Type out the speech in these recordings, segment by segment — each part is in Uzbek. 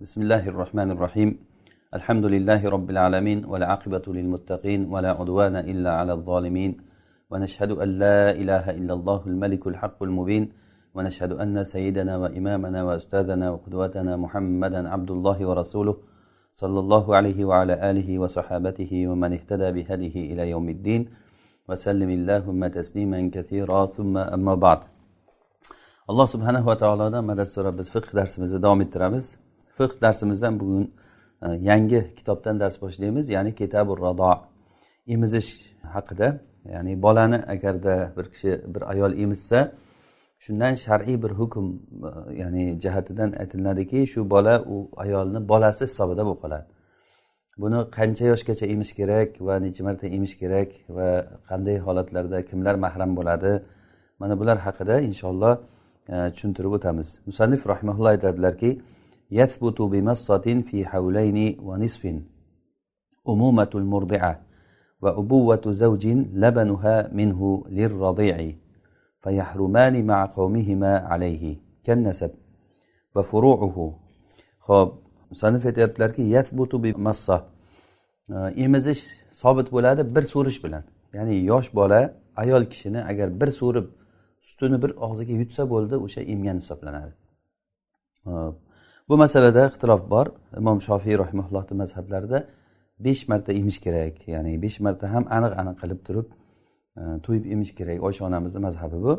بسم الله الرحمن الرحيم الحمد لله رب العالمين والعاقبة للمتقين ولا عدوان إلا على الظالمين ونشهد أن لا إله إلا الله الملك الحق المبين ونشهد أن سيدنا وإمامنا وأستاذنا وقدوتنا محمدا عبد الله ورسوله صلى الله عليه وعلى آله وصحابته ومن اهتدى بهديه إلى يوم الدين وسلم اللهم تسليما كثيرا ثم أما بعد subhanahu va taolodan madad so'rab biz fiqh darsimizni davom ettiramiz. Fiqh darsimizdan bugun e, yangi kitobdan dars boshlaymiz. Ya'ni kitabu rado emizish haqida. Ya'ni bolani agarda bir kishi bir ayol emizsa shundan shar'iy bir hukm e, ya'ni jihatidan aytiladiki shu bola u ayolni bolasi hisobida bo'lib qoladi. Buni qancha yoshgacha emish kerak va necha marta emish kerak va qanday holatlarda kimlar mahram bo'ladi? Mana bular haqida inshaalloh e, tushuntirib o'tamiz. Musannif rahimaulloh aytadilarki يثبت بمصة في حولين ونصف أمومة المرضعة وأبوة زوج لبنها منه للرضيع فيحرمان مع قومهما عليه كالنسب وفروعه خب musannif aytyaptilarki yathbutu bi massa emizish sobit bo'ladi bir so'rish bilan ya'ni yosh bola ayol kishini agar bir so'rib sutini bir og'ziga yutsa bo'ldi o'sha emgan hisoblanadi bu masalada ixtilof bor. Imom shofiy rahimaullohni mazhablarida besh marta emish kerak ya'ni besh marta ham aniq aniq qilib turib e, to'yib emish kerak. Oysha onamizni mazhabi bu.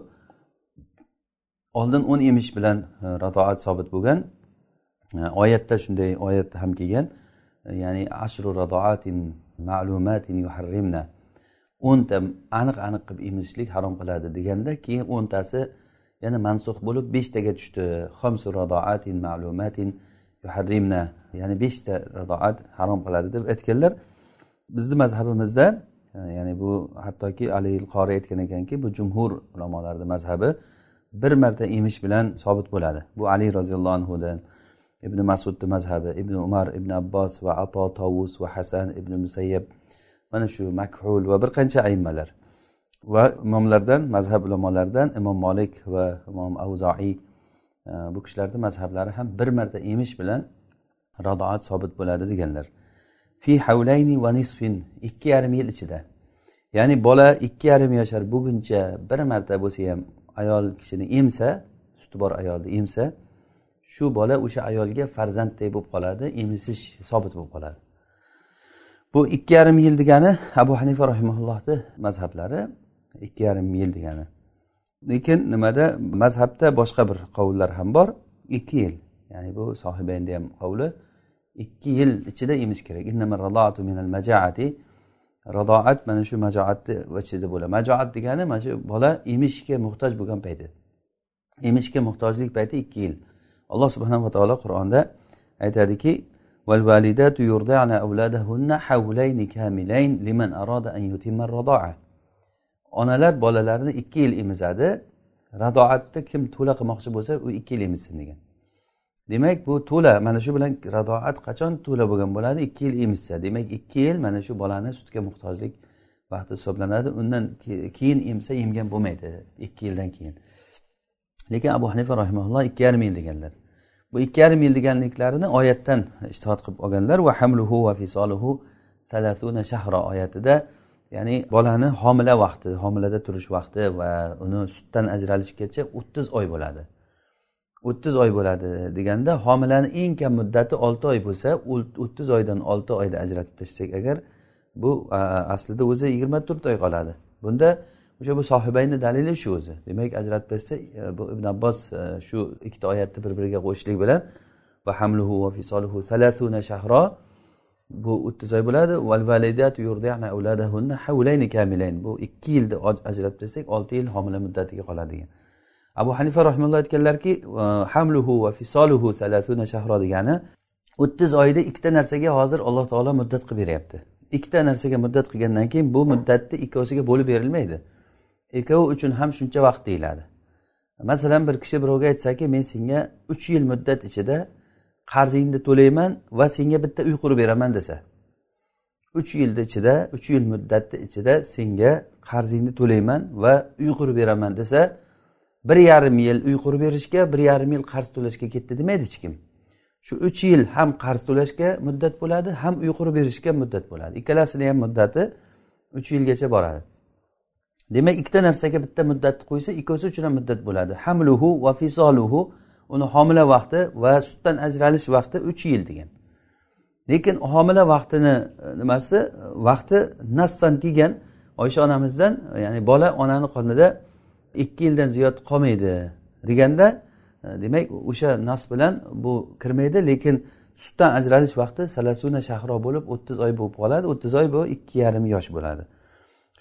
Oldin o'n emish bilan e, radoat sobit bo'lgan e, oyatda shunday oyat ham kelgan e, ya'ni ashru radoatin ma'lumatin yuharrimna o'nta aniq aniq qilib emizishlik harom qiladi deganda keyin o'ntasi yana mansux bo'lib beshtaga tushdi. Xomsu radoatin ma'lumatin yuharrimna. Ya'ni beshta radoat harom qiladi deb aytganlar. Bizni mazhabimizda ya'ni bu hattoki ali qori aytgan ekanki bu jumhur ulamolarni mazhabi bir marta emish bilan sobit bo'ladi. Bu ali roziyallohu anhudan ibn masudni mazhabi ibn umar ibn abbos va ato tovus va hasan ibn musayyab. Mana shu makhul va bir qancha aymalar va imomlardan mazhab ulamolaridan imom molik va imom avzoiy e, bu kishilarni mazhablari ham bir marta emish bilan radoat sobit bo'ladi deganlar. Fi havlayni va nisfin ikki yarim yil ichida. Ya'ni bola ikki yarim yashar bo'lguncha bir marta bo'lsa ham ayol kishini emsa suti bor ayolni emsa shu bola o'sha ayolga farzanddek bo'lib qoladi emisish sobit bo'lib qoladi. Bu ikki yarim yil degani abu hanifa rahimaullohni mazhablari ikki yarim yil degani lekin nimada mazhabda boshqa bir qovullar ham bor ikki yil ya'ni bu sohibayni ham qovli ikki yil ichida emish kerak radoat mana shu majoatni ichida bo'ladi majoat degani mana shu bola emishga muhtoj bo'lgan payti emishga muhtojlik payti ikki yil alloh subhanava taolo qur'onda aytadiki والوالدات يرضعن أولادهن حولين كاملين لمن أراد أن يتم الرضاعة onalar bolalarini ikki yil emizadi radoatni kim to'la qilmoqchi bo'lsa u ikki yil emizsin degan. Demak bu to'la mana shu bilan radoat qachon to'la bo'lgan bo'ladi? Ikki yil emizsa demak ikki yil mana shu bolani sutga muhtojlik vaqti hisoblanadi. Undan keyin emsa emgan bo'lmaydi ikki yildan keyin. Lekin abu hanifa rahimaulloh ikki yarim yil deganlar. Bu ikki yarim yil deganliklarini oyatdan ishtihod qilib olganlar. Va hamluhu va fisoluhu talatuna shahro oyatida ya'ni bolani homila vaqti homilada turish vaqti va uni sutdan ajralishgacha o'ttiz oy bo'ladi. O'ttiz oy bo'ladi deganda homilani eng kam muddati olti oy bo'lsa o'ttiz oydan olti oyda ajratib tashlasak agar bu aslida o'zi yigirma to'rt oy qoladi. Bunda o'sha bu sohibayni dalili shu o'zi. Demak ajratib tashlasa e, bu ibn abbos e, shu ikkita oyatni bir biriga qo'shishlik bilan va hamluhu va fisoluhu salasuna shahro bu o'ttiz oy bo'ladi bu ikki yilda ajratib bersak olti yil homila muddatiga qoladi degan. Abu hanifa rahimulloh aytganlarki hamluhu va fisoluhu salasuna shahro degani o'ttiz oyda ikkita narsaga hozir alloh taolo muddat qilib beryapti. Ikkita narsaga muddat qilgandan keyin bu muddatni ikkovsiga bo'lib berilmaydi. Ikkovi uchun ham shuncha vaqt deyiladi. Masalan bir kishi birovga aytsaki men senga uch yil muddat ichida qarzingni to'layman va senga bitta uy qurib beraman desa uch yilni ichida uch yil muddatni ichida senga qarzingni to'layman va uy qurib beraman desa bir yarim yil uy qurib berishga bir yarim yil qarz to'lashga ketdi demaydi hech kim. Shu uch yil ham qarz to'lashga muddat bo'ladi ham uy berishga muddat bo'ladi. Ikkalasini ham muddati uch yilgacha boradi. Demak ikkita narsaga bitta muddatni qo'ysa ikkovsi uchun ham muddat bo'ladi. Hamluhu va fisoluhu uni homila vaqti va sutdan ajralish vaqti uch yil degan. Lekin homila vaqtini e, nimasi? Vaqti nassan kelgan oysha onamizdan ya'ni bola onani qonida ikki yildan ziyod qolmaydi deganda e, demak o'sha nas bilan bu kirmaydi. Lekin sutdan ajralish vaqti salasuna shahro bo'lib o'ttiz oy bo'lib qoladi. O'ttiz oy bu ikki yarim yosh bo'ladi.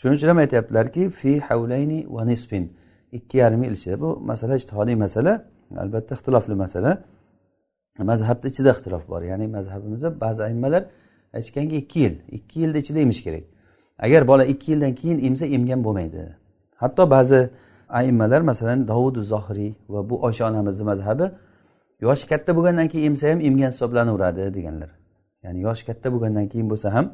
Shuning uchun ham aytyaptilarki fi havlayni va nisfin. Ikki yarim yil ichida. Bu masala ijtihodiy masala. Albatta ixtilofli masala. Mazhabni ichida ixtilof bor. Ya'ni mazhabimizda ba'zi aymalar aytishganki ikki yil ikki yilni ichida emish kerak. Agar bola ikki yildan keyin emsa emgan bo'lmaydi. Hatto ba'zi aimmalar masalan dovud zohiriy va bu osha onamizni mazhabi yoshi katta bo'lgandan keyin emsa ham emgan hisoblanaveradi deganlar. Ya'ni yoshi katta bo'lgandan keyin bo'lsa ham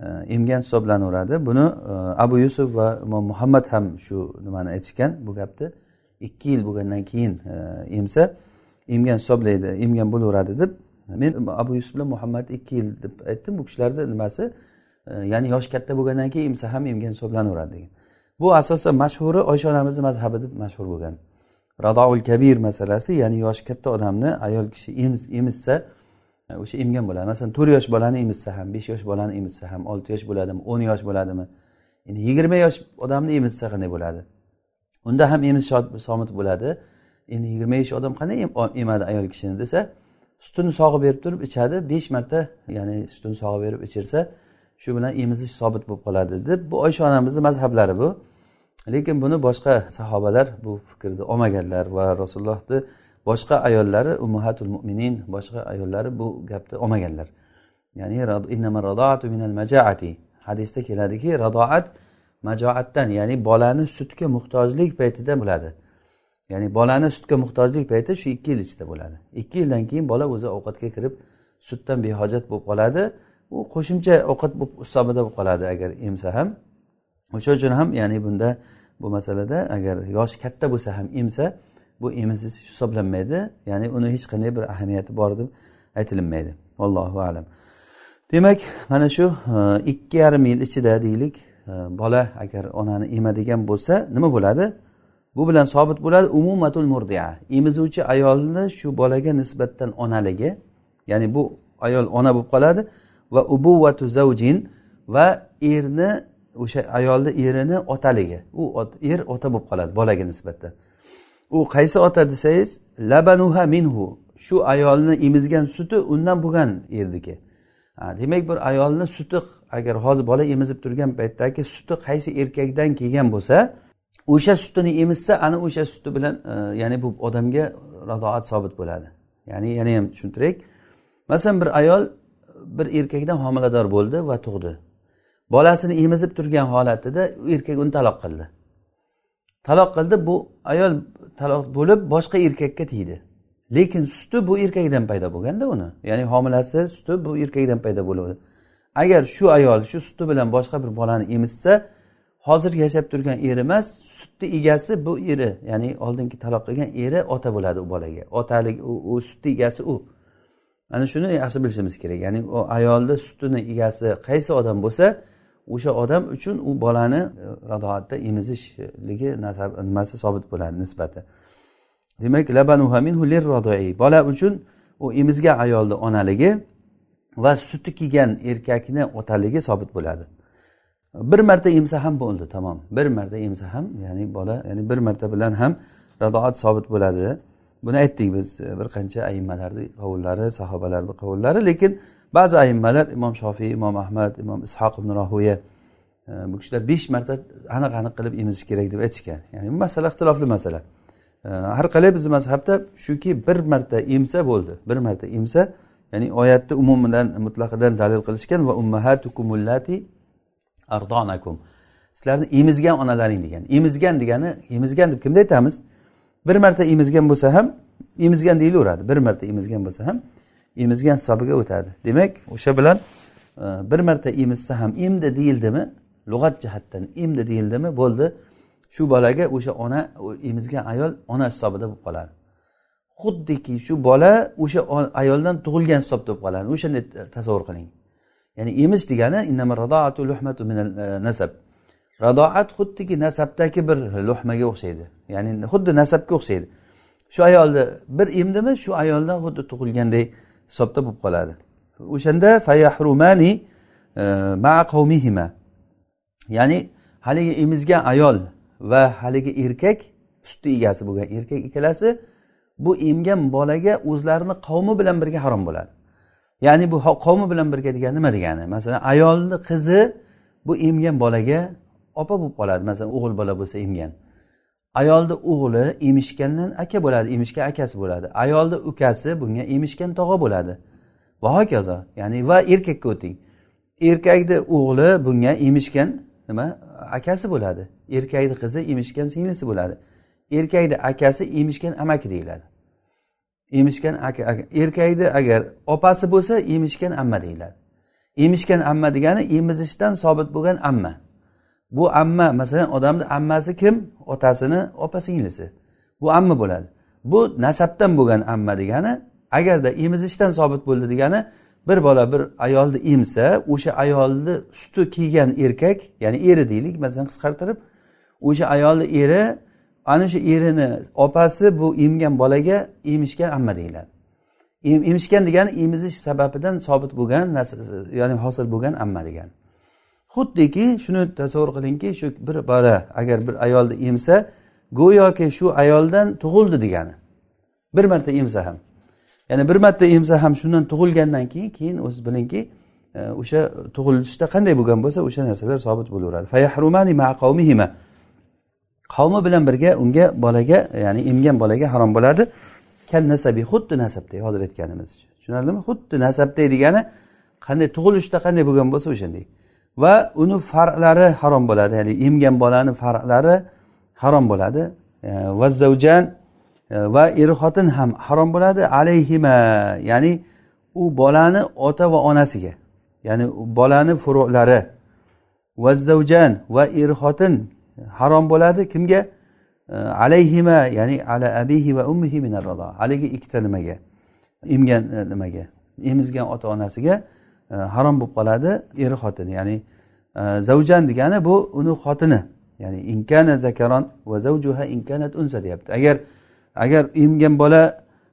e, emgan hisoblanaveradi buni e, abu yusuf va imom muhammad ham shu nimani aytishgan bu gapni ikki yil bo'lgandan keyin e, emsa emgan hisoblaydi emgan bo'laveradi deb men abu yusuf bilan muhammadni ikki yil deb aytdim. Bu kishilarni nimasi? E, ya'ni yoshi katta bo'lgandan keyin emsa ham emgan hisoblanaveradi degan. Bu asosan mashhuri oysha onamizni mazhabi deb mashhur bo'lgan. Radoul kabir masalasi ya'ni yoshi katta odamni ayol kishi emizsa e, o'sha emgan bo'ladi. Masalan to'rt yosh bolani emizsa ham besh yosh bolani emizsa ham olti yosh bo'ladimi o'n yosh bo'ladimi? Endi yigirma yosh odamni emizsa qanday bo'ladi? Unda ham emiz somit bo'ladi. Endi yigirma yosh odam qanday emadi ayol kishini desa sutini sog'ib berib turib ichadi besh marta ya'ni sutini sog'ib berib ichirsa shu bilan emizish sobit bo'lib qoladi deb bu oysha onamizni mazhablari bu. Lekin buni boshqa sahobalar bu fikrni olmaganlar va rasulullohni boshqa ayollari ummahatul mo'minin boshqa ayollari bu gapni olmaganlar. Ya'ni hadisda keladiki radoat majoatdan ya'ni bolani sutga muhtojlik paytida bo'ladi. Ya'ni bolani sutga muhtojlik payti shu ikki yil ichida bo'ladi. Ikki yildan keyin bola o'zi ovqatga kirib sutdan behojat bo'lib qoladi. U qo'shimcha ovqat hisobida bo'lib qoladi agar emsa ham. O'sha uchun ham ya'ni bunda bu masalada agar yoshi katta bo'lsa ham emsa bu emizish hisoblanmaydi. Ya'ni uni hech qanday bir ahamiyati bor deb aytilinmaydi. Allohu alam. Demak mana shu e, ikki yarim yil ichida deylik bola agar onani emadigan bo'lsa nima bo'ladi? Bu bilan sobit bo'ladi umumatul murdia. Emizuvchi ayolni shu bolaga nisbatan onaligi ya'ni bu ayol ona bo'lib qoladi va ubuvvatu zavjin va erni o'sha ayolni erini otaligi. U er ota bo'lib qoladi bolaga nisbatan. U qaysi ota desangiz labanuha minhu. Shu ayolni emizgan suti undan bo'lgan erniki demak bir ayolni suti agar hozir bola emizib turgan paytdagi suti qaysi erkakdan kelgan bo'lsa o'sha sutini emizsa ana o'sha suti bilan e, ya'ni bu odamga radoat sobit bo'ladi. Ya'ni yana ham tushuntirak masalan bir ayol e, bir erkakdan homilador bo'ldi va tug'di. Bolasini emizib turgan holatida u erkak uni taloq qildi. Taloq qildi bu ayol taloq bo'lib boshqa erkakka tegdi. Lekin suti bu erkakdan paydo bo'lganda uni ya'ni homilasi suti bu erkakdan paydo bo'ladi agar shu ayol shu suti bilan boshqa bir bolani emizsa hozir yashab turgan eri emas sutni egasi bu eri ya'ni oldingi taloq qilgan eri ota bo'ladi u bolaga. Otalik u sutni egasi u. Ana shuni yaxshi bilishimiz kerak ya'ni u ayolni sutini egasi qaysi odam bo'lsa o'sha odam uchun u bolani e, radoatda emizishligi nimasi sobit bo'ladi nisbati. Demak bola uchun u emizgan ayolni onaligi va suti kiygan erkakni otaligi sobit bo'ladi. Bir marta emsa ham bo'ldi tamom. Bir marta emsa ham ya'ni bola ya'ni bir marta bilan ham radoat sobit bo'ladi. Buni aytdik biz e, bir qancha ayimmalarni qovullari sahobalarni qovullari lekin ba'zi ayimmalar imom shofiy imom ahmad imom ishoq ibn rohuya e, bu kishilar besh marta aniq aniq qilib emizish kerak deb aytishgan. Ya'ni bu masala ixtilofli masala. E, har qalay bizni mazhabda shuki bir marta emsa bo'ldi bir marta emsa ya'ni oyatni umumidan mutlaqidan dalil qilishgan va ummahatukumulati ardonakum sizlarni emizgan onalaring degan. Emizgan degani emizgan deb kimda aytamiz? Bir marta emizgan bo'lsa ham emizgan deyilaveradi. Bir marta emizgan bo'lsa ham emizgan hisobiga o'tadi. Demak o'sha bilan e, bir marta emizsa ham emdi deyildimi? Lug'at jihatdan emdi deyildimi? Bo'ldi. Shu bolaga o'sha ona emizgan ayol ona hisobida bo'lib qoladi. Xuddiki shu bola o'sha ayoldan tug'ilgan hisobda bo'lib qoladi. O'shanday tasavvur qiling. Ya'ni emish degani e, nasab. Radoat xuddiki nasabdagi bir luhmaga o'xshaydi. Ya'ni xuddi nasabga o'xshaydi. Shu ayolni bir emdimi shu ayoldan xuddi tug'ilganday hisobda bo'lib qoladi. O'shanda fayahrumani e, ma qavmihima. Ya'ni haligi emizgan ayol va haligi erkak sutni egasi bo'lgan erkak ikkalasi bu emgan bolaga o'zlarini qavmi bilan birga harom bo'ladi. Ya'ni bu qavmi bilan birga degani nima degani? Masalan ayolni qizi bu emgan bolaga opa bo'lib qoladi masalan o'g'il bola bo'lsa emgan. Ayolni o'g'li emishgandan aka bo'ladi emishgan akasi bo'ladi. Ayolni ukasi bunga emishgan tog'a bo'ladi. Va hokazo. Ya'ni va erkakka o'ting. Erkakni o'g'li bunga emishgan nima? Akasi bo'ladi. Erkakni qizi emishgan singlisi bo'ladi. Erkakni akasi emishgan amaki deyiladi. Emishgan aka erkakni agar opasi bo'lsa emishgan amma deyiladi. Emishgan amma degani emizishdan sobit bo'lgan amma. Bu amma masalan odamni ammasi kim? Otasini opa singlisi bu amma bo'ladi. Bu nasabdan bo'lgan amma degani agarda emizishdan sobit bo'ldi degani bir bola bir ayolni emsa o'sha ayolni suti kiygan erkak ya'ni eri deylik masalan qisqartirib o'sha ayolni eri ana shu erini opasi bu emgan bolaga emishgan amma deyiladi. Emishgan degani emizish sababidan sobit bo'lgan ya'ni hosil bo'lgan amma degani. Xuddiki shuni tasavvur qilingki shu bir bola agar bir ayolni emsa go'yoki shu ayoldan tug'ildi degani. Bir marta emsa ham. Ya'ni bir marta emsa ham shundan tug'ilgandan keyin keyin o'zi bilingki e, o'sha tug'ilishda qanday bo'lgan bo'lsa o'sha narsalar sobit bo'laveradi. Qavmi bilan birga unga bolaga ya'ni emgan bolaga harom bo'lardi. Kal nasabi xuddi nasabday hozir aytganimiz tushunarlimi? Xuddi nasabday degani qanday tug'ilishda qanday bo'lgan bo'lsa o'shanday. Va uni farqlari harom bo'ladi ya'ni emgan bolani farqlari harom bo'ladi. E, va zavjan e, va er xotin ham harom bo'ladi. Alayhima ya'ni u bolani ota va onasiga ya'ni bolani furu'lari va zavjan va er xotin harom bo'ladi. Kimga? Alayhima ya'ni ala abihi va ummihi minar haligi ikkita nimaga? Emgan e, nimaga? Emizgan ota onasiga e, harom bo'lib qoladi eri xotini. Ya'ni e, zavjan degani bu uni xotini. Ya'ni inkana zakaron va zavjuha inkanat unsa deyapti. Agar agar emgan bola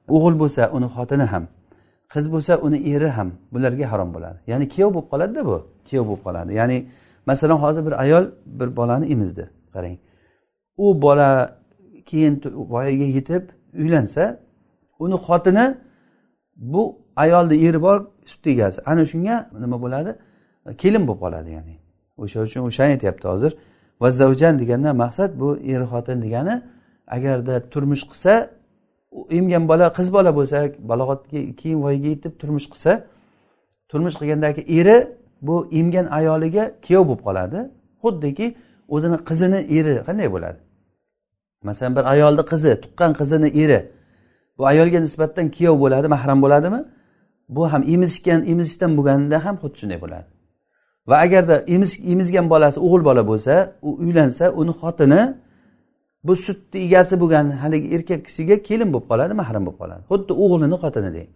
o'g'il bo'lsa uni xotini ham qiz bo'lsa uni eri ham bularga harom bo'ladi. Ya'ni kuyov bo'lib qoladida bu. Kuyov bo'lib qoladi. Ya'ni masalan hozir bir ayol bir bolani emizdi qarang. U bola keyin voyaga yetib uylansa uni xotini bu ayolni eri bor sut egasi. Ana shunga nima bo'ladi? Kelin bo'lib qoladi ya'ni. O'sha uchun o'shani aytyapti hozir. Vazzavjan degandan maqsad bu er xotin degani agarda turmush qilsa emgan bola qiz bola bo'lsa balog'atga keyin voyaga yetib turmush qilsa turmush qilgandagi eri bu emgan ayoliga kuyov bo'lib qoladi. Xuddiki o'zini qizini eri qanday bo'ladi? Masalan bir ayolni qizi tuqqan qizini eri bu ayolga nisbatan kuyov bo'ladi mahram bo'ladimi? Bu ham emizishgan emizishdan bo'lganda ham xuddi shunday bo'ladi. Va agarda emizgan bolasi o'g'il bola bo'lsa u uylansa uni xotini bu sutni egasi bo'lgan haligi erkak kishiga kelin bo'lib qoladi mahram bo'lib qoladi. Xuddi o'g'lini xotinidek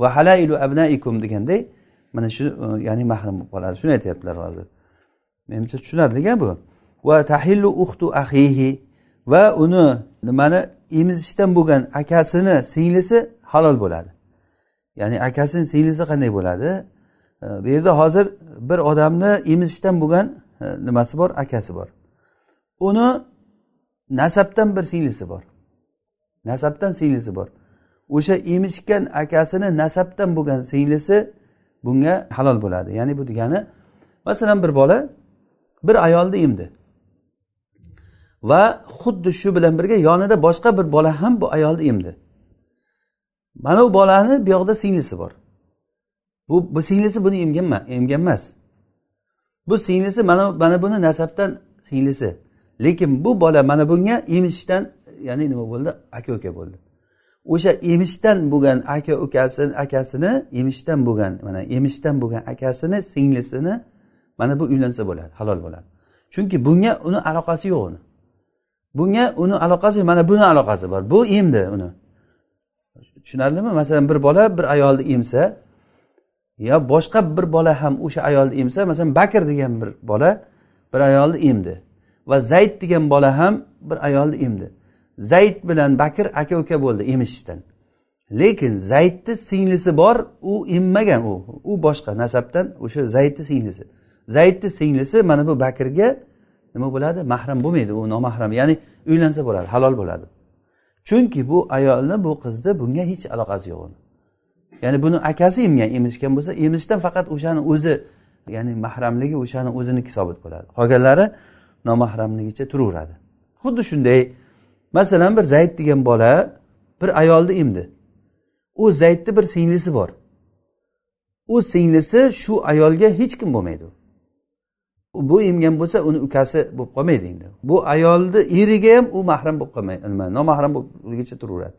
va halailu abnaikum deganday mana shu ya'ni mahram bo'lib qoladi. Shuni aytyaptilar hozir. Menimcha tushunarli bu. Va tahillu uxtu ahihi va uni nimani emizishdan bo'lgan akasini singlisi halol bo'ladi. Ya'ni akasini singlisi qanday bo'ladi? Bu yerda hozir bir odamni emizishdan bo'lgan e, nimasi bor? Akasi bor. Uni nasabdan bir singlisi bor. Nasabdan singlisi bor. O'sha emishgan akasini nasabdan bo'lgan singlisi bunga halol bo'ladi. Ya'ni bu degani masalan bir bola bir ayolni emdi va xuddi shu bilan birga yonida boshqa bir bola ham bu ayolni emdi mana bu bolani bu yoqda singlisi bor. Bu bu singlisi buni emgan emgan emas bu singlisi mana mana buni nasabdan singlisi. Lekin bu bola mana bunga emishdan ya'ni nima bo'ldi? Aka uka bo'ldi. O'sha emishdan bo'lgan aka ukasini akasini emishdan bo'lgan mana emishdan bo'lgan akasini singlisini mana bu uylansa bo'ladi halol bo'ladi. Chunki bunga uni aloqasi yo'q uni. Bunga uni aloqasi mana buni aloqasi bor. Bu emdi uni. Tushunarlimi? Masalan bir bola bir ayolni emsa yo boshqa bir bola ham o'sha ayolni emsa masalan bakr degan bir bola bir ayolni emdi va zayd degan bola ham bir ayolni emdi. Zayd bilan bakr aka uka bo'ldi emishishdan. Lekin zaydni singlisi bor u emmagan u. U boshqa nasabdan o'sha zaydni singlisi. Zaydni singlisi mana bu bakrga nima bo'ladi? Mahram bo'lmaydi u nomahram. Ya'ni uylansa bo'ladi halol bo'ladi. Chunki bu ayolni bu qizni bunga hech aloqasi yo'q uni. Ya'ni buni akasi emgan emishgan bo'lsa emishdan faqat o'shani o'zi ya'ni mahramligi o'shani o'ziniki sobit bo'ladi. Qolganlari nomahramligicha turaveradi. Xuddi shunday masalan bir zayd degan bola bir ayolni emdi u zaydni bir singlisi bor. U singlisi shu ayolga hech kim bo'lmaydi. Bu emgan bo'lsa uni ukasi bo'lib qolmaydi endi. Bu ayolni eriga ham u mahram bo'lib qolmaydi nima nomahram bo'lgicha turaveradi.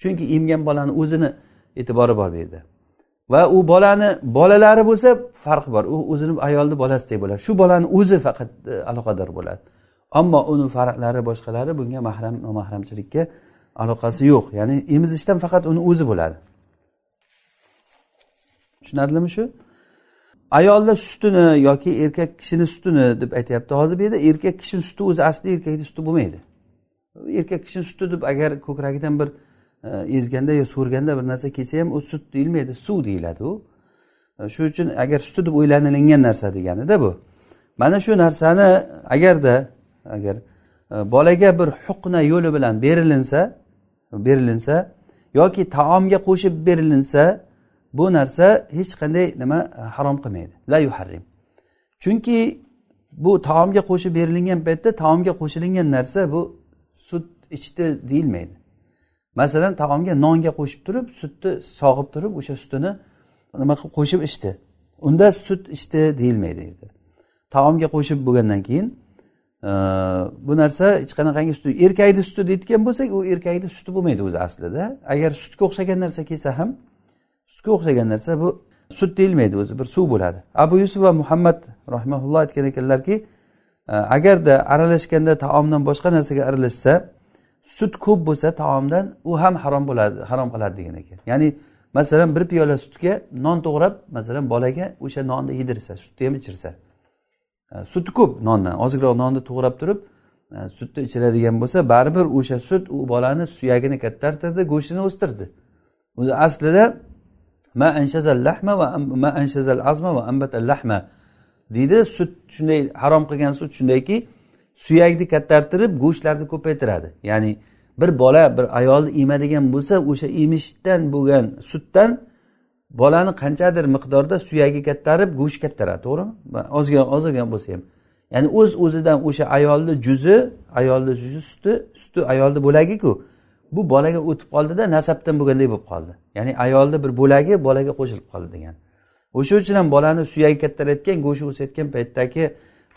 Chunki emgan bolani o'zini e'tibori bor bu yerda. Va u bolani bolalari bo'lsa farqi bor. U o'zini ayolni bolasidek bo'ladi. Shu bolani o'zi faqat e, aloqador bo'ladi. Ammo uni farqlari boshqalari bunga mahram nomahramchilikka aloqasi yo'q. Ya'ni emizishdan faqat uni o'zi bo'ladi. Tushunarlimi shu? Ayolni sutini yoki erkak kishini sutini deb aytyapti. Hozir bu yerda erkak kishini suti o'zi aslida erkakni suti bo'lmaydi. Erkak kishini suti deb agar ko'kragidan bir e, ezganda yo so'rganda bir narsa kelsa ham u sut deyilmaydi suv deyiladi u. E, shu shuning uchun agar suti deb o'ylanilingan narsa deganida bu. Mana shu narsani agarda agar e, bolaga bir huqna yo'li bilan berilinsa berilinsa yoki taomga qo'shib berilinsa bu narsa hech qanday nima e, harom qilmaydi. La yuharrim. Chunki bu taomga qo'shib berilingan paytda taomga qo'shilingan narsa bu sut ichdi deyilmaydi. Masalan taomga nonga qo'shib turib sutni sog'ib turib o'sha sutini nima qilib qo'shib ichdi. Unda sut ichdi deyilmaydi taomga qo'shib bo'lgandan keyin e, bu narsa hech qanaqangi suti erkakni suti deyotgan bo'lsak u erkakni suti bo'lmaydi o'zi aslida. Agar sutga o'xshagan narsa kelsa ham sutga o'xshagan narsa bu sut deyilmaydi o'zi bir suv bo'ladi. Abu yusuf va muhammad rahimaulloh aytgan ekanlarki e, agarda aralashganda taomdan boshqa narsaga aralashsa sut ko'p bo'lsa taomdan u ham harom bo'ladi harom qiladi degan ekan. Ya'ni masalan bir piyola sutga non to'g'rab masalan bolaga o'sha nonni yedirsa sutni ham ichirsa. E, Suti ko'p nondan ozroq nonni to'g'rab turib e, sutni ichiradigan bo'lsa baribir o'sha sut u bolani suyagini kattartirdi go'shtini o'stirdi. O'zi aslida ma anshazal lahma va ma anshazal azma va ambatal lahma. Deydi sut shunday harom qilgan sut shundayki suyakni kattartirib go'shtlarni ko'paytiradi. Ya'ni bir bola bir ayolni emadigan bo'lsa o'sha emishdan bo'lgan sutdan bolani qanchadir miqdorda suyagi kattarib go'sht kattaradi to'g'rimi? Ozgina ozgina bo'lsa ham. Ya'ni o'z o'zidan o'sha ayolni juzi ayolni juzi suti suti ayolni bo'lagiku. Bu bolaga o'tib qoldida nasabdan bo'lganday bo'lib qoldi. Ya'ni ayolni bir bo'lagi bolaga qo'shilib qoldi degan. O'sha uchun ham bolani suyagi kattarayotgan go'shti o'sayotgan paytdagi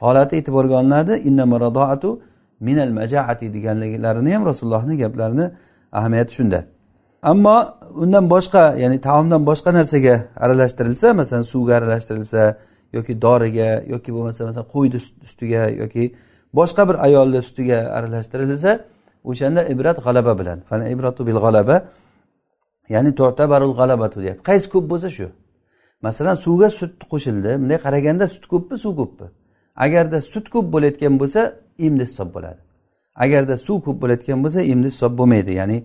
holati e'tiborga olinadi. Minal majaati deganliklarini ham rasulullohni gaplarini ahamiyati shunda. Ammo undan boshqa ya'ni taomdan boshqa narsaga aralashtirilsa masalan suvga aralashtirilsa yoki doriga yoki bo'lmasa masalan qo'yni ustiga yoki boshqa bir ayolni sutiga aralashtirilsa o'shanda ibrat g'alaba bilan. Ibratu bil g'alaba. Ya'ni to'tabarul g'alabatu deyapti. Qaysi ko'p bo'lsa shu. Masalan suvga sut qo'shildi. Bunday qaraganda sut ko'pmi suv ko'pmi? Agarda sut ko'p bo'layotgan bo'lsa imni hisob bo'ladi. Agarda suv ko'p bo'layotgan bo'lsa imni hisob bo'lmaydi. Ya'ni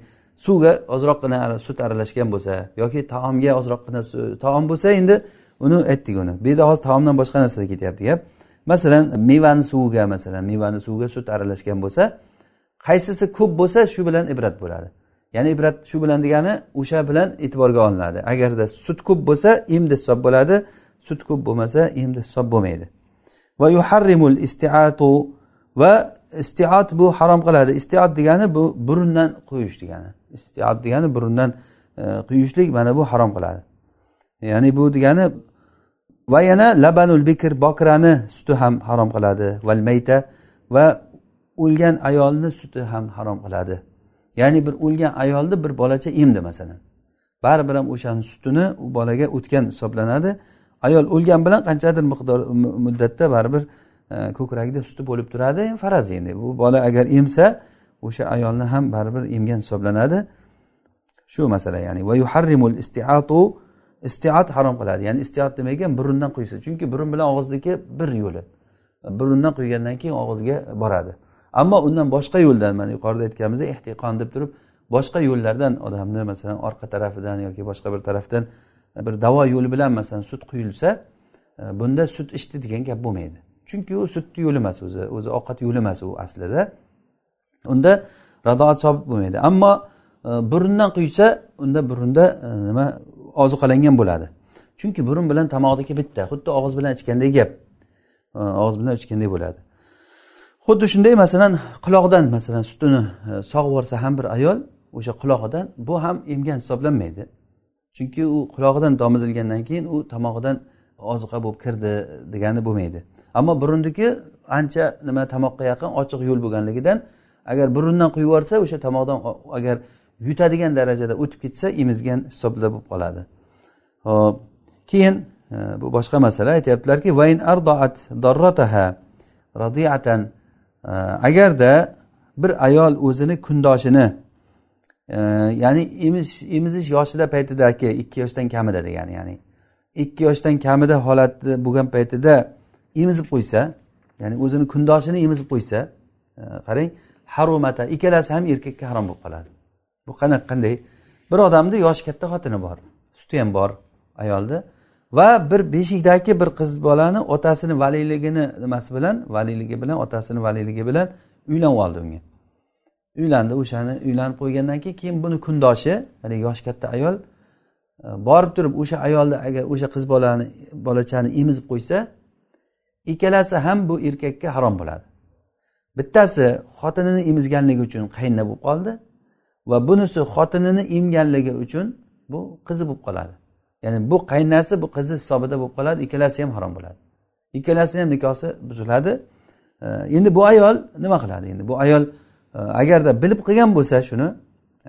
suvga ozroqgina sut aralashgan bo'lsa yoki taomga ozroqgina taom bo'lsa endi uni aytdik uni. Bu yerda hozir taomdan boshqa narsada ketyapti gap. Masalan mevani suviga masalan mevani suviga sut aralashgan bo'lsa qaysisi ko'p bo'lsa shu bilan ibrat bo'ladi. Ya'ni ibrat shu bilan degani o'sha bilan e'tiborga olinadi. Agarda sut ko'p bo'lsa endi hisob bo'ladi. Sut ko'p bo'lmasa endi hisob bo'lmaydi. Va yuharrimul istiatu va istiat bu harom qiladi. Istiat degani bu burundan quyish degani. Istiat degani burundan e, quyishlik mana bu harom qiladi. Ya'ni bu degani va yana labanul bikr bokrani suti ham harom qiladi. Val mayta va o'lgan ayolni suti ham harom qiladi. Ya'ni bir o'lgan ayolni bir bolacha emdi masalan. Baribir ham o'shani sutini u bolaga o'tgan hisoblanadi. Ayol o'lgan bilan qanchadir miqdor muddatda baribir e, ko'kragida suti bo'lib turadi faraz endi. Bu bola agar emsa o'sha ayolni ham baribir emgan hisoblanadi. Shu masala ya'ni va yuharrimul istiatu istiat harom qiladi. Ya'ni istiat demak burundan quysa. Chunki burun bilan og'izniki bir yo'li burundan quygandan keyin og'izga boradi. Ammo undan boshqa yo'ldan mana yuqorida aytganimizdek ehtiqon deb turib boshqa yo'llardan odamni masalan orqa tarafidan yoki boshqa bir tarafdan e, bir davo yo'li bilan masalan sut quyilsa e, bunda sut ichdi degan gap bo'lmaydi. Chunki u sutni yo'li emas o'zi o'zi ovqat yo'li emas u aslida. Unda radoat sobit bo'lmaydi. Ammo e, burundan quysa unda burunda nima ozuqalangan bo'ladi. Chunki burun bilan tomoqniki bitta xuddi og'iz bilan ichgandek gap og'iz bilan ichgandek bo'ladi. Xuddi shunday masalan quloqdan masalan sutini e, sog'ib yuborsa ham bir ayol o'sha qulog'idan bu ham emgan hisoblanmaydi. Chunki u qulog'idan tomizilgandan keyin u tomog'idan ozuqa bo'lib kirdi degani bo'lmaydi. Ammo burunniki ancha nima tomoqqa yaqin ochiq yo'l bo'lganligidan agar burundan quyib yuborsa o'sha tomoqdan agar yutadigan darajada o'tib ketsa emizgan hisobda bo'lib qoladi. Hop keyin e, bu boshqa masala. Aytyaptilarki vayn ardoat darrataha radiatan agarda bir ayol o'zini kundoshini e, ya'ni emish emizish yoshida paytidagi ikki yoshdan kamida degani ya'ni ikki yoshdan kamida holatda bo'lgan paytida emizib qo'ysa ya'ni o'zini kundoshini emizib qo'ysa e, qarang harumata ikkalasi ham erkakka harom bo'lib qoladi. Bu qanaqa qanday? Bir odamni yoshi katta xotini bor suti ham bor ayolni va bir beshikdagi bir qiz bolani otasini valiyligini nimasi bilan? Valiyligi bilan otasini valiyligi bilan uylanib oldi unga. Uylandi o'shani uylanib qo'ygandan keyin keyin buni kundoshi ya'ni yoshi katta ayol e, borib turib o'sha ayolni agar o'sha qiz bolani bolachani emizib qo'ysa ikkalasi ham bu erkakka harom bo'ladi. Bittasi xotinini emizganligi uchun qaynona bo'lib qoldi va bunisi xotinini emganligi uchun bu qizi bo'lib qoladi. Ya'ni bu qaynasi bu qizi hisobida bo'lib qoladi ikkalasi ham harom bo'ladi. Ikkalasini ham nikosi buziladi. Endi bu ayol nima qiladi endi? Bu ayol e, agarda bilib qilgan bo'lsa shuni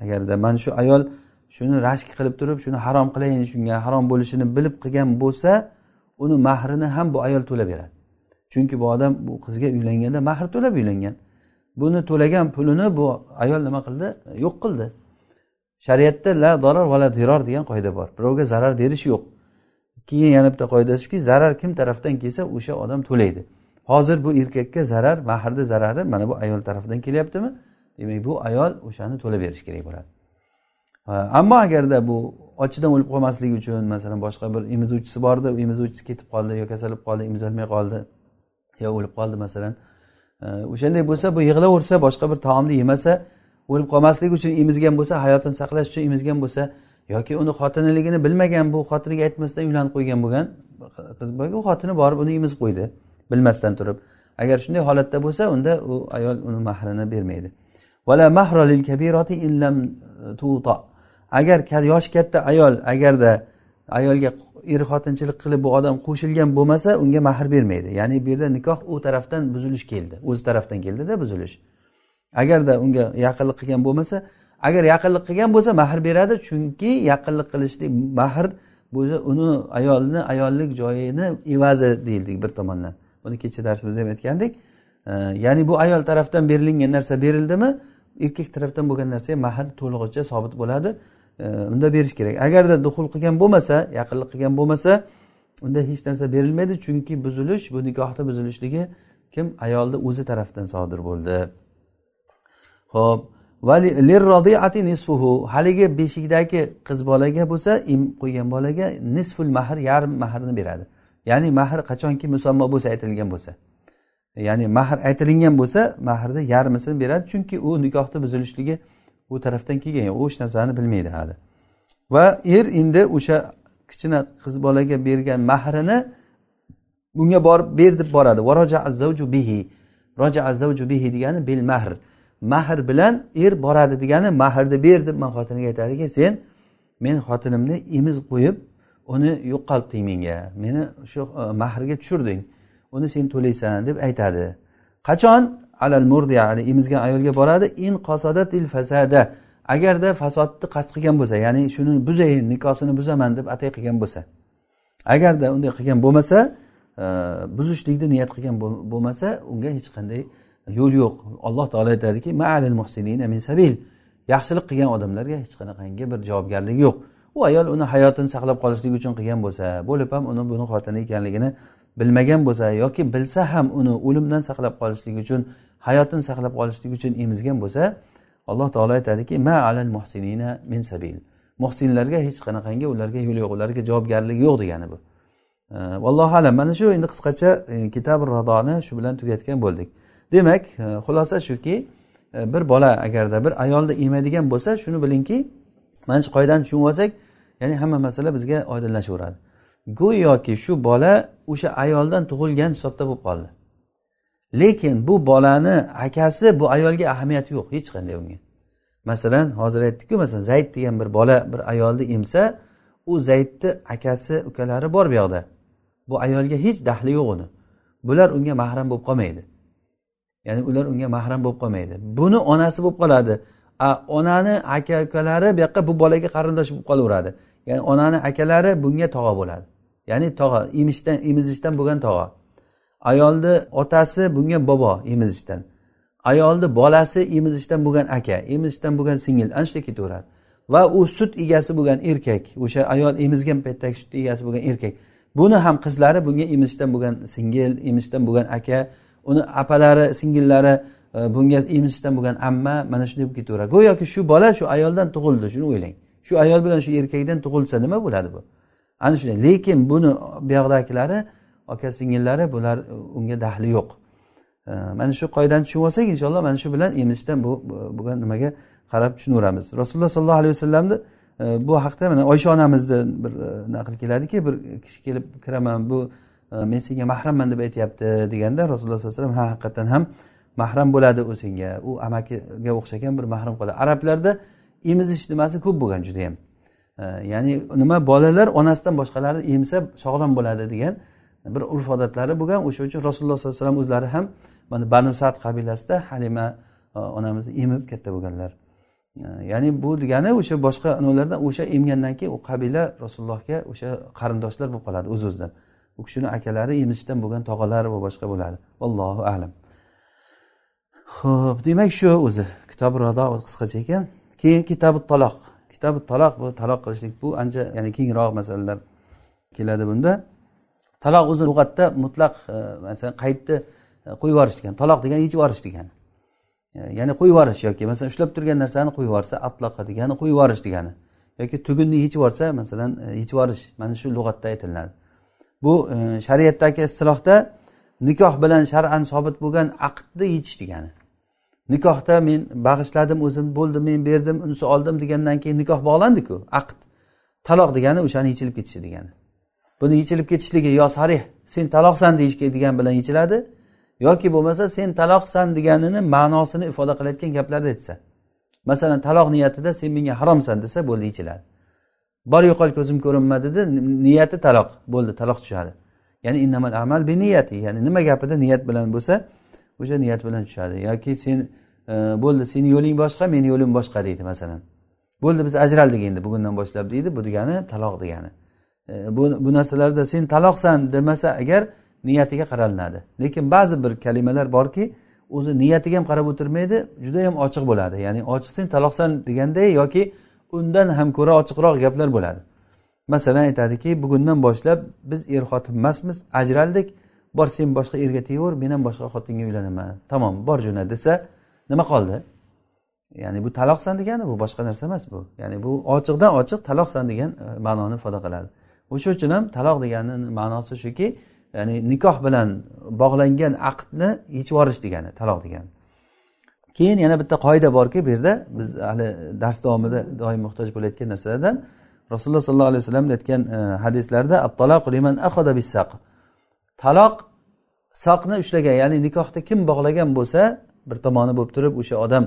agarda mana shu ayol shuni rashk qilib turib shuni harom qilayin shunga harom bo'lishini bilib qilgan bo'lsa uni mahrini ham bu ayol to'lab beradi. Chunki bu odam bu qizga uylanganda mahr to'lab uylangan. Buni to'lagan pulini bu ayol nima qildi? Yo'q qildi. Shariatda la zarar va la diror degan qoida bor. Birovga zarar berish yo'q. Keyin yana bitta qoida shuki zarar kim tarafdan kelsa o'sha odam to'laydi. Hozir bu erkakka zarar mahrni zarari mana bu ayol tarafidan kelyaptimi? Demak bu ayol o'shani to'lab berishi kerak bo'ladi. Ammo agarda bu ochidan o'lib qolmasligi uchun masalan boshqa bir emizuvchisi bordi u emizuvchisi ketib qoldi yo kasal bo'lib qoldi emizolmay qoldi yo o'lib qoldi masalan o'shanday bo'lsa bu yig'laversa boshqa bir taomni yemasa o'lib qolmasligi uchun emizgan bo'lsa hayotini saqlash uchun emizgan bo'lsa yoki uni xotiniligini bilmagan bu xotiniga aytmasdan uylanib qo'ygan bo'lgan qiz boyga u xotini borib uni emizib qo'ydi bilmasdan turib. Agar shunday holatda bo'lsa unda u ayol uni mahrini bermaydi. Agar yoshi katta ayol agarda ayolga er xotinchilik qilib bu odam qo'shilgan bo'lmasa unga mahr bermaydi. Ya'ni bu yerda nikoh u tarafdan buzilish keldi o'zi tarafdan keldida buzilish agarda unga yaqinlik qilgan bo'lmasa agar yaqinlik qilgan bo'lsa mahr beradi. Chunki yaqinlik qilishlik mahr bu uni ayolni ayollik joyini evazi deyildik bir tomondan. Buni kecha darsimizda ham aytgandik. Ya'ni bu ayol tarafdan berilingan narsa berildimi? Erkak tarafdan bo'lgan narsa mahr to'lig'icha sobit bo'ladi. Unda berish kerak. Agarda duxul qilgan bo'lmasa yaqinlik qilgan bo'lmasa unda hech narsa berilmaydi. Chunki buzilish bu nikohni buzilishligi kim? Ayolni o'zi tarafdan sodir bo'ldi. Ho'p haligi beshikdagi qiz bolaga bo'lsa im qo'ygan bolaga nisful mahr yarim mahrni beradi. Ya'ni mahr qachonki musammo bo'lsa aytilgan bo'lsa. Ya'ni mahr aytilingan bo'lsa mahrni yarmisini beradi. Chunki u nikohni buzilishligi u tarafdan kelgan u hech narsani bilmaydi hali. Va er endi o'sha kichkina qiz bolaga bergan mahrini bunga borib ber deb boradi. Roja bihi. Roja bihi degani bil mahr. Mahr bilan er boradi degani mahrni ber deb man xotiniga aytadiki sen men xotinimni emizib qo'yib uni yo'qoltding menga. Meni shu e, mahrga tushirding uni sen to'laysan deb aytadi. Qachon? Alal murdi ya'ni emizgan ayolga boradi. In qosodatil fasada. Agarda fasodni qasd qilgan bo'lsa ya'ni shuni buzayin nikosini buzaman deb atay qilgan bo'lsa. Agarda unday qilgan bo'lmasa e, buzishlikni niyat qilgan bo'lmasa unga hech qanday yo'l yo'q. Alloh taolo aytadiki maalil muhsinina min sabil. Yaxshilik qilgan odamlarga hech qanaqangi bir javobgarligi yo'q. U ayol uni hayotini saqlab qolishlik uchun qilgan bo'lsa bo'lib ham uni buni xotini ekanligini bilmagan bo'lsa yoki bilsa ham uni o'limdan saqlab qolishlik uchun hayotini saqlab qolishlik uchun emizgan bo'lsa alloh taolo aytadiki ma alal muhsinina min sabil. Muhsinlarga hech qanaqangi ularga yo'l yo'q ularga javobgarlik yo'q degani bu. Vallohu alam mana shu endi qisqacha e, kitabi radoni shu bilan tugatgan bo'ldik. Demak e, xulosa shuki e, bir bola agarda bir ayolni emadigan bo'lsa shuni bilingki mana shu qoidani tushunib olsak ya'ni hamma masala bizga oydinlashaveradi. Go'yoki shu bola o'sha ayoldan tug'ilgan hisobda bo'lib qoldi. Lekin bu bolani akasi bu ayolga ahamiyati yo'q hech qanday unga. Masalan hozir aytdikku masalan zayd degan bir bola bir ayolni emsa u zaydni akasi ukalari bor bu yoqda. Bu ayolga hech daxli yo'q uni. Bular unga mahram bo'lib qolmaydi. Ya'ni ular unga mahram bo'lib qolmaydi. Buni onasi bo'lib qoladi. Onani aka ukalari bu yoqqa bu bolaga qarindosh bo'lib qolaveradi. Ya'ni onani akalari bunga tog'a bo'ladi. Ya'ni tog'a emishdan emizishdan bo'lgan tog'a. Ayolni otasi bunga bobo emizishdan ayolni bolasi emizishdan bo'lgan aka emizishdan bo'lgan singil ana shunday ketaveradi. Va u sut egasi bo'lgan erkak o'sha ayol emizgan paytdagi sut egasi bo'lgan erkak. Buni ham qizlari bunga emizishdan bo'lgan singil emizishdan bo'lgan aka uni apalari singillari e, bunga emizishdan bo'lgan amma mana shunday bo'lib ketaveradi. Go'yoki shu bola shu ayoldan tug'ildi shuni o'ylang. Shu ayol bilan shu erkakdan tug'ilsa nima bo'ladi bu? Ana shunday. Lekin buni buyoqdagilari aka singillari bular unga daxli yo'q. E, mana shu qoidani tushunib olsak inshaalloh mana shu bilan emizishdan bo'lgan nimaga qarab tushunaveramiz rasululloh sollallohu alayhi vasallamni e, bu haqda mana oysha onamizni bir naql keladiki bir kishi kelib kiraman bu men senga mahramman deb aytyapti deganda rasululloh sallallohu alayhi vasallam ha haqiqatdan ham mahram bo'ladi u senga u amakiga o'xshagan bir mahram qoladi. Arablarda emizish nimasi ko'p bo'lgan judayam. Ya'ni nima bolalar onasidan boshqalarni emsa sog'lom bo'ladi degan bir urf odatlari bo'lgan. O'sha uchun rasululloh sollallohu alayhi vasallam o'zlari ham mana banu sad qabilasida halima e, onamizni emib katta bo'lganlar. Ya'ni bu degani o'sha boshqa nimalardan o'sha emgandan keyin u qabila rasulullohga o'sha qarindoshlar bo'lib qoladi o'z o'zidan u kishini akalari emishdan bo'lgan tog'alari va boshqa bo'ladi. Allohu alam. Ho'p demak shu o'zi. Kitobi rado qisqacha ekan. Keyin kitobi taloq. Kitobi taloq bu taloq qilishlik bu ancha ya'ni kengroq masalalar keladi bunda. Taloq o'zi lug'atda mutlaq e, masalan qaydni e, qo'yib yuborish degan taloq degani yechib yuborish degani. E, ya'ni qo'yib yuborish yoki masalan ushlab turgan narsani qo'yib yuborsa atloqa degani qo'yib yuborish degani. Yoki tugunni yechib yuborsa masalan yechib yuborish. Mana shu lug'atda aytiladi. Bu e, shariatdagi istilohda nikoh bilan shar'an sobit bo'lgan aqdni yechish degani. Nikohda men bag'ishladim o'zim bo'ldi men berdim unisi oldim degandan keyin nikoh bog'landiku aqd taloq degani o'shani yechilib ketishi degani. Buni yechilib ketishligi yo sarih sen taloqsan deyish degan bilan yechiladi yoki bo'lmasa sen taloqsan deganini ma'nosini ifoda qilayotgan gaplarda aytsa. Masalan taloq niyatida sen menga haromsan desa bo'ldi yechiladi. Bor yo'qol ko'zim ko'rinmadida niyati taloq bo'ldi taloq tushadi. Ya'ni innamal amal bi niyati ya'ni nima gapida niyat bilan bo'lsa o'sha niyat bilan tushadi. Yoki sen e, bo'ldi seni yo'ling boshqa meni yo'lim boshqa deydi masalan. Bo'ldi biz ajraldik endi bugundan boshlab deydi bu degani taloq degani. E, bu bu narsalarda sen taloqsan demasa agar niyatiga qaralinadi lekin ba'zi bir kalimalar borki o'zi niyatiga ham qarab o'tirmaydi judayam ochiq bo'ladi. Ya'ni ochiq sen taloqsan deganday yoki undan ham ko'ra ochiqroq gaplar bo'ladi. Masalan aytadiki bugundan boshlab biz er xotin emasmiz ajraldik. Bor sen boshqa erga tegaver men ham boshqa xotinga uylanaman. Tamom bor jo'na desa nima qoldi? Ya'ni bu taloqsan degani bu boshqa narsa emas bu. Ya'ni bu ochiqdan ochiq taloqsan degan e, ma'noni ifoda qiladi. O'sha uchun ham taloq degani ma'nosi shuki ya'ni nikoh bilan bog'langan aqdni yechib yuborish degani taloq degani. Keyin yana bitta qoida borki bu yerda biz hali dars davomida doim muhtoj bo'layotgan narsalardan rasululloh sollallohu alayhi vasallam aytgan e, hadislarda liman taloq soqni ushlagan ya'ni nikohda kim bog'lagan bo'lsa bir tomoni bo'lib turib o'sha odam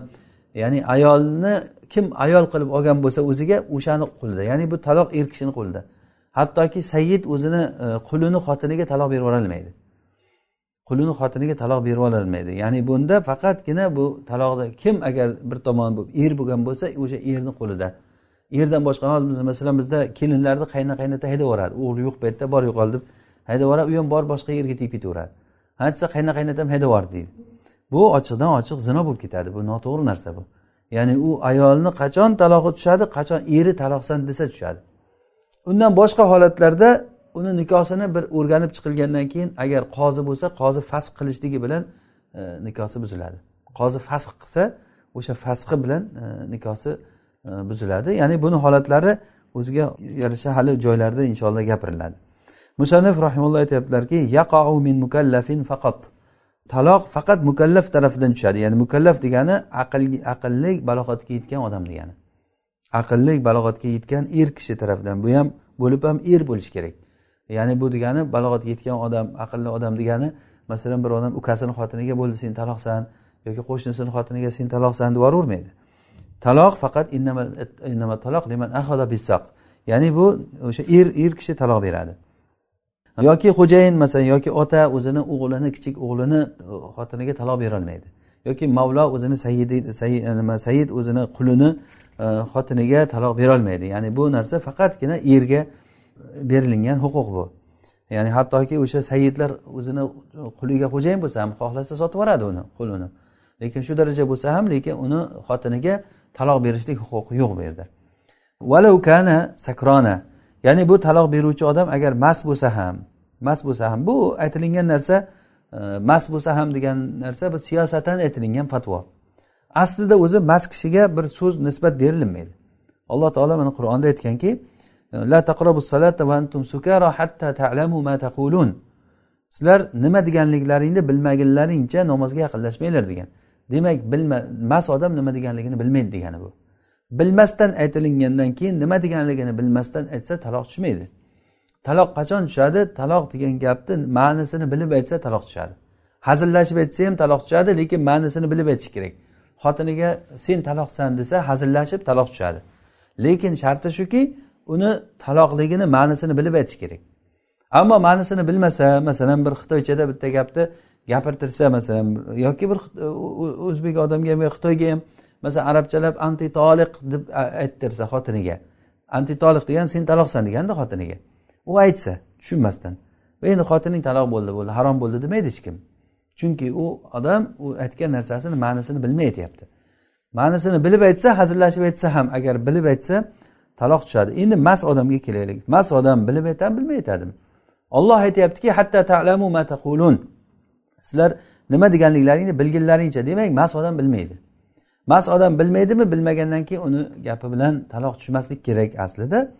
ya'ni ayolni kim ayol qilib olgan bo'lsa o'ziga o'shani qo'lida ya'ni bu taloq er kishini qo'lida. Hattoki sayyid o'zini e, qulini xotiniga taloq berib yuborolmaydi. Qulini xotiniga taloq berib ololmaydi. Ya'ni bunda faqatgina bu taloqda kim agar bir tomon er bo'lgan bo'lsa o'sha erni qo'lida. Erdan boshqa masalan bizda kelinlarni qayna qaynota haydab yuboradi o'g'li yo'q paytda bor yo'qol deb haydab yuboradi u ham borib boshqa yerga tegib ketaveradi. Ha desa qayna qaynatam haydab yubordi deydi. Bu ochiqdan ochiq zino bo'lib ketadi. Bu noto'g'ri narsa bu. Ya'ni u ayolni qachon taloqi tushadi qachon eri taloqsan desa tushadi. Undan boshqa holatlarda uni nikosini bir o'rganib chiqilgandan keyin agar qozi bo'lsa qozi fasq qilishligi bilan e, nikosi buziladi. Qozi fasq qilsa o'sha fasqi bilan e, nikosi e, buziladi. Ya'ni buni holatlari o'ziga yarasha hali joylarda inshaalloh gapiriladi. Musannif rahimulloh aytyaptilarki yaqou min mukallafin faqat. Taloq faqat mukallaf tarafidan tushadi. Ya'ni mukallaf degani aql aqlli balog'atga yetgan odam degani. Aqlli balog'atga yetgan er kishi tarafidan. Bu ham bo'lib ham er bo'lishi kerak. Ya'ni bu degani balog'atga yetgan odam aqlli odam degani masalan bir odam ukasini xotiniga bo'ldi sen taloqsan yoki qo'shnisini xotiniga sen taloqsan deb yuboravermaydi taloq faqat taloq liman ya'ni bu o'sha er er kishi taloq beradi. Yoki xo'jayin masalan yoki ota o'zini o'g'lini kichik o'g'lini uh, xotiniga taloq berolmaydi. Yoki mavlo o'zini sayidi uh, nima sayid o'zini qulini uh, xotiniga taloq berolmaydi. Ya'ni bu narsa faqatgina erga berilingan huquq bu. Ya'ni hattoki o'sha sayidlar o'zini quliga xo'jayin bo'lsa ham xohlasa sotib yuboradi uni qulini. Lekin shu daraja bo'lsa ham lekin uni xotiniga taloq berishlik huquqi yo'q bu yerda. Valaukana sakrona. Ya'ni bu taloq beruvchi odam agar mast bo'lsa ham mast bo'lsa ham bu aytilingan narsa e, mast bo'lsa ham degan narsa bu siyosatan aytilingan fatvo. Aslida o'zi mast kishiga bir so'z nisbat berilmaydi alloh taolo mana qur'onda aytganki la va antum sukara hatta ta'lamu ma taqulun. Sizlar nima deganliklaringni bilmagunlaringcha namozga yaqinlashmanglar degan. Demak bilma mast odam nima deganligini bilmaydi degani bu. Bilmasdan aytilingandan keyin nima deganligini bilmasdan aytsa taloq tushmaydi. Taloq qachon tushadi? Taloq degan gapni ma'nisini bilib aytsa taloq tushadi. Hazillashib aytsa ham taloq tushadi lekin ma'nisini bilib aytish kerak. Xotiniga sen taloqsan desa hazillashib taloq tushadi. Lekin sharti shuki uni taloqligini ma'nisini bilib aytish kerak. Ammo ma'nisini bilmasa masalan bir xitoychada bitta gapni gapirtirsa masalan yoki bir o'zbek odamga ham xitoyga ham masalan arabchalab antitoliq deb ayttirsa xotiniga antitoliq degan sen taloqsan deganda xotiniga u aytsa tushunmasdan endi xotining taloq bo'ldi bo'ldi harom bo'ldi demaydi hech kim. Chunki u odam u aytgan narsasini ma'nisini bilmay aytyapti ma'nisini bilib aytsa hazillashib aytsa ham agar bilib aytsa taloq tushadi. Endi mas odamga kelaylik. Mas odam bilib aytadimi bilmay aytadimi? Olloh aytyaptiki hatta talamu ma taqulun. Sizlar nima deganliklaringni bilginlaringcha demak mas odam bilmaydi. Mas odam bilmaydimi? Bilmagandan keyin uni gapi bilan taloq tushmaslik kerak aslida.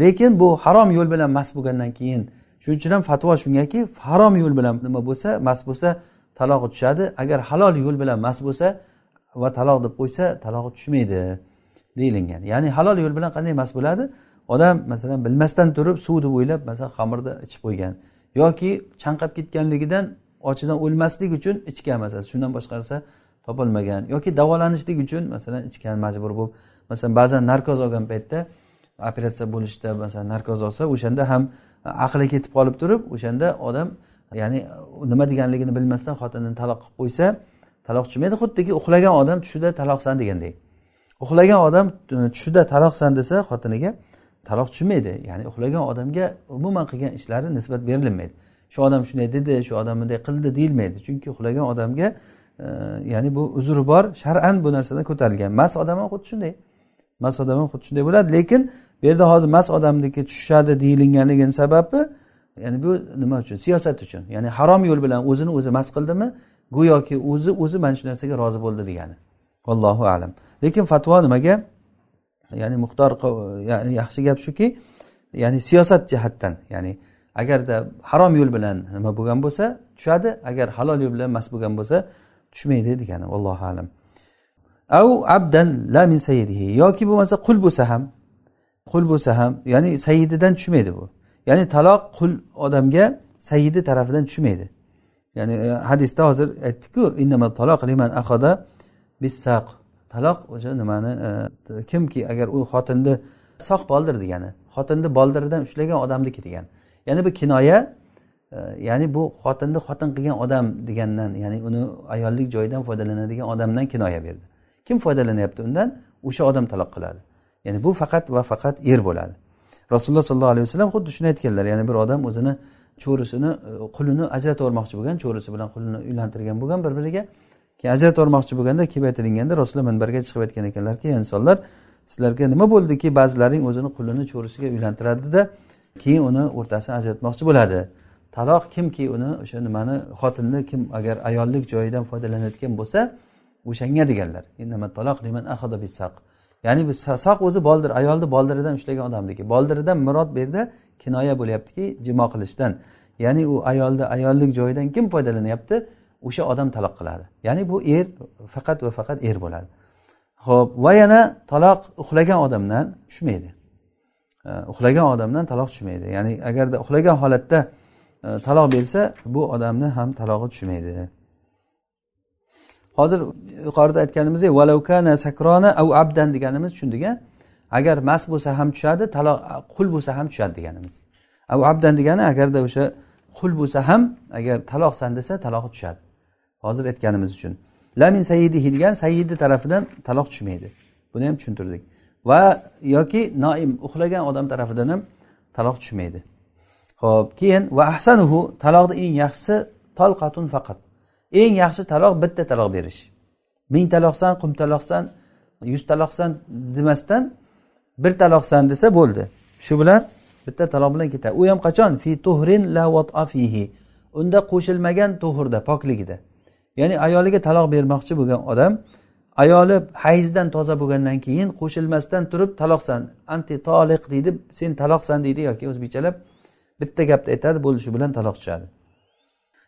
Lekin bu harom yo'l bilan mas bo'lgandan keyin shuning uchun ham fatvo shungaki harom yo'l bilan nima bo'lsa mas bo'lsa talog'i tushadi. Agar halol yo'l bilan mas bo'lsa va taloq deb qo'ysa talog'i tushmaydi. Deyilgan. Ya'ni halol yo'l bilan qanday mast bo'ladi? Odam masalan bilmasdan turib suv deb o'ylab masalan xamirni ichib qo'ygan yoki chanqab ketganligidan ochidan o'lmaslik uchun ichgan masalan shundan boshqa narsa topolmagan yoki davolanishlik uchun masalan ichgan majbur bo'lib masalan ba'zan narkoz olgan paytda operatsiya bo'lishda masalan narkoz olsa o'shanda ham aqli ketib qolib turib o'shanda odam ya'ni nima deganligini bilmasdan xotinini taloq qilib qo'ysa taloq tushmaydi xuddiki uxlagan odam tushida taloqsan degandek. Uxlagan odam e, tushida taloqsan desa xotiniga taloq tushmaydi ya'ni uxlagan odamga umuman qilgan ishlari nisbat berilmaydi. Shu odam shunday dedi shu odam bunday qildi deyilmaydi. Chunki uxlagan odamga e, ya'ni bu uzri bor shar'an bu narsadan ko'tarilgan. Mas odam ham xuddi shunday. Mas odam ham xuddi shunday bo'ladi. Lekin bu yerda hozir mas odamniki tushadi deyilganligini sababi ya'ni bu nima uchun? Siyosat uchun. Ya'ni harom yo'l bilan o'zini o'zi mas qildimi? Go'yoki o'zi o'zi mana shu narsaga rozi bo'ldi degani. Allohu alam. Lekin fatvo nimaga? Ya'ni muxtor yaxshi gap shuki ya'ni siyosat jihatdan ya'ni agarda harom yo'l bilan nima bo'lgan bo'lsa tushadi. Agar halol yo'l bilan mas bo'lgan bo'lsa tushmaydi degani allohu alam. Av abdan la min sayidihi yoki bo'lmasa qul bo'lsa ham qul bo'lsa ham ya'ni sayididan tushmaydi bu. Ya'ni taloq qul odamga sayidi tarafidan tushmaydi. Ya'ni e, hadisda hozir aytdikku taloq liman ahoda bissaq taloq o'sha nimani e, kimki agar u xotinni soq boldir degani xotinni boldiridan ushlagan odamniki degani ya'ni bu kinoya e, ya'ni bu xotinni xotin qilgan odam degandan ya'ni uni ayollik joyidan foydalanadigan odamdan kinoya berdi. Kim foydalanyapti undan? O'sha odam taloq qiladi. Ya'ni bu faqat va faqat er bo'ladi. Rasululloh sollallohu alayhi vasallam xuddi shuni aytganlar ya'ni bir odam o'zini cho'risini e, qulini ajratib yubormoqchi bo'lgan cho'risi bilan qulini uylantirgan bo'lgan bir biriga keyin ajratib yubormoqchi bo'lganda kelib aytilganda rasululloh minbarga chiqib aytgan ekanlarki insonlar sizlarga nima bo'ldiki? Ba'zilaring o'zini qulini cho'risiga uylantiradida keyin uni o'rtasini ajratmoqchi bo'ladi. Taloq kimki uni o'sha nimani xotinni kim agar ayollik joyidan foydalanayotgan bo'lsa o'shanga deganlar. Ya'ni biz soq o'zi boldir ayolni boldiridan ushlagan odamniki. Boldiridan murod bu yerda kinoya bo'lyaptiki jimo qilishdan. Ya'ni u ayolni ayollik joyidan kim foydalanyapti? O'sha odam taloq qiladi. Ya'ni bu er faqat va faqat er bo'ladi. Ho'p va yana taloq uxlagan odamdan tushmaydi. Uxlagan odamdan taloq tushmaydi. Ya'ni agarda uxlagan holatda e, taloq bersa bu odamni ham talog'i tushmaydi. Hozir yuqorida aytganimizdek valaukana sakrona au abdan deganimiz tushundik a agar mast bo'lsa ham tushadi taloq qul bo'lsa ham tushadi deganimiz. Au abdan degani agarda o'sha qul bo'lsa ham agar taloqsan desa talog'i tushadi. Hozir aytganimiz uchun. Lamin sayyidihi degan sayyidi tarafidan taloq tushmaydi. Buni ham tushuntirdik. Va yoki noim uxlagan odam tarafidan ham taloq tushmaydi. Ho'p keyin va ahsanuhu taloqni eng yaxshisi tolqatun faqat. Eng yaxshi taloq bitta taloq berish. Ming taloqsan qum taloqsan yuz taloqsan demasdan bir taloqsan desa bo'ldi. Shu bilan bitta taloq bilan ketadi. U ham qachon? Fi tuhrin la fihi. Unda qo'shilmagan tuhurda pokligida. Ya'ni ayoliga taloq bermoqchi bo'lgan odam ayoli hayzdan toza bo'lgandan keyin qo'shilmasdan turib taloqsan anti toliq deydi. Sen taloqsan deydi yoki o'zbekchalab bitta gapni aytadi bo'ldi shu bilan taloq tushadi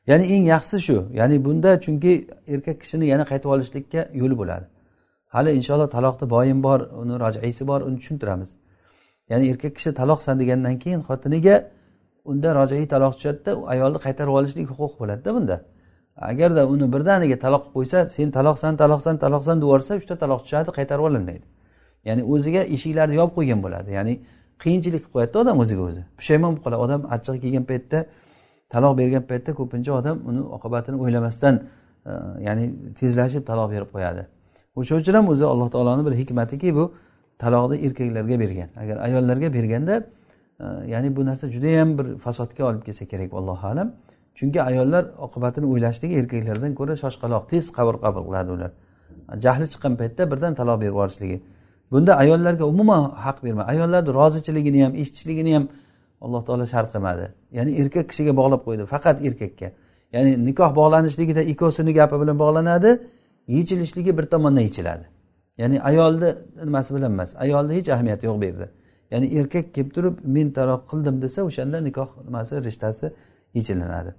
ya'ni eng yaxshisi shu. Ya'ni bunda chunki erkak kishini yana qaytib olishlikka yo'li bo'ladi. Hali inshaalloh taloqni boyim bor uni rojaisi bor uni tushuntiramiz. Ya'ni erkak kishi taloqsan degandan keyin xotiniga unda rojaiy taloq tushadida u ayolni qaytarib olishlik huquqi bo'ladida bunda. Agarda uni birdaniga taloq qilib qo'ysa sen taloqsan taloqsan taloqsan deb yuborsa uchta taloq tushadi qaytarib olinmaydi. Ya'ni o'ziga eshiklarni yopib qo'ygan bo'ladi. Ya'ni qiyinchilik qilib qo'yadida odam o'ziga o'zi. Pushaymon bo'lib qoladi. Odam achchig'i kelgan paytda taloq bergan paytda ko'pincha odam uni oqibatini o'ylamasdan e, ya'ni tezlashib taloq berib qo'yadi. O'sha uchun ham o'zi alloh taoloni bir hikmatiki bu taloqni erkaklarga bergan. Agar ayollarga berganda e, ya'ni bu narsa judayam bir fasodga olib kelsa kerak allohu alam. Chunki ayollar oqibatini o'ylashligi erkaklardan ko'ra shoshqaloq tez qabul qabul qiladi ular. Jahli chiqqan paytda birdan taloq berib yuborishligi. Bunda ayollarga umuman haq berma ayollarni rozichiligini ham eshitishligini ham alloh taolo shart qilmadi. Ya'ni erkak kishiga bog'lab qo'ydi faqat erkakka. Ya'ni nikoh bog'lanishligida ikkovsini gapi bilan bog'lanadi yechilishligi bir tomondan yechiladi. Ya'ni ayolni nimasi bilan emas ayolni hech ahamiyati yo'q bu yerda. Ya'ni erkak kelib turib men taloq qildim desa o'shanda nikoh nimasi rishtasi yechilinadi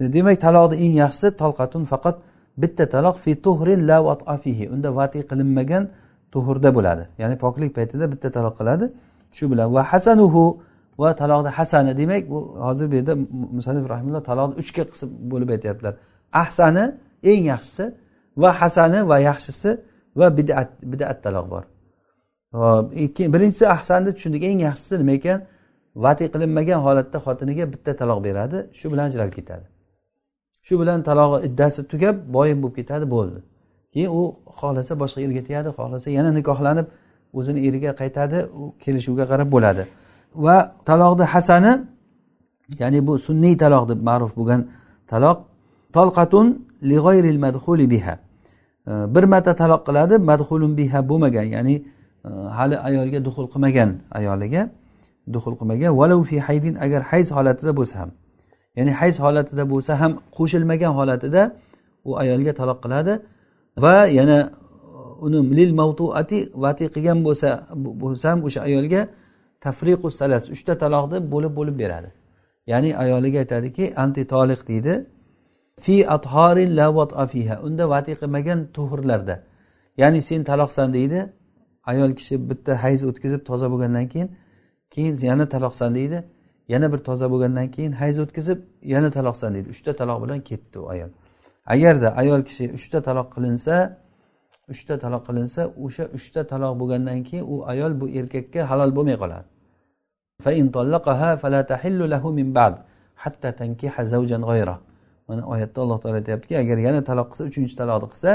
demak taloqni eng yaxshisi tolqatun faqat bitta taloq fi tuhrin la fihi. Unda vati qilinmagan tuhurda bo'ladi. Ya'ni poklik paytida bitta taloq qiladi. Shu bilan va hasanuhu va taloqni hasani. Demak bu hozir bu yerda musanif rahimulloh taloqni uchga qism bo'lib aytyaptilar. Ahsani eng yaxshisi va hasani va yaxshisi va bidat bidat taloq bor. Birinchisi ahsanni tushundik. Eng yaxshisi nima ekan? Vati qilinmagan holatda xotiniga bitta taloq beradi shu bilan ajralib ketadi. Shu bilan talog'i iddasi tugab boyim bo'lib ketadi bo'ldi. Keyin u xohlasa boshqa erga tegadi xohlasa yana nikohlanib o'zini eriga qaytadi u kelishuvga qarab bo'ladi. Va taloqni hasani ya'ni bu sunniy taloq deb ma'ruf bo'lgan taloq tolqatun lig'oyril madhuli biha. Bir marta taloq qiladi madhulun biha bo'lmagan ya'ni e, hali ayolga duxul qilmagan ayoliga. Duxul qilmagan. Valau fi haydin agar hayz holatida bo'lsa ham ya'ni hayz holatida bo'lsa ham qo'shilmagan holatida u ayolga taloq qiladi va yana uh, uni lil mavtuati vati qilgan bo'lsa bo'lsa ham o'sha ayolga tafriqu salas uchta taloqni bo'lib bo'lib beradi. Ya'ni ayoliga aytadiki anti toliq deydi. Fi athorin la fiha unda vati qilmagan tuhurlarda ya'ni sen taloqsan deydi. Ayol kishi bitta hayz o'tkazib toza bo'lgandan keyin keyin yana taloqsan deydi. Yana bir toza bo'lgandan keyin hayz o'tkazib yana taloqsan deydi. Uchta taloq bilan ketdi u ayol. Agarda ayol kishi uchta taloq qilinsa uchta taloq qilinsa o'sha uchta taloq bo'lgandan keyin u ayol bu erkakka halol bo'lmay qoladi. Mana oyatda alloh taolo aytyaptiki agar yana taloq qilsa uchinchi taloqni qilsa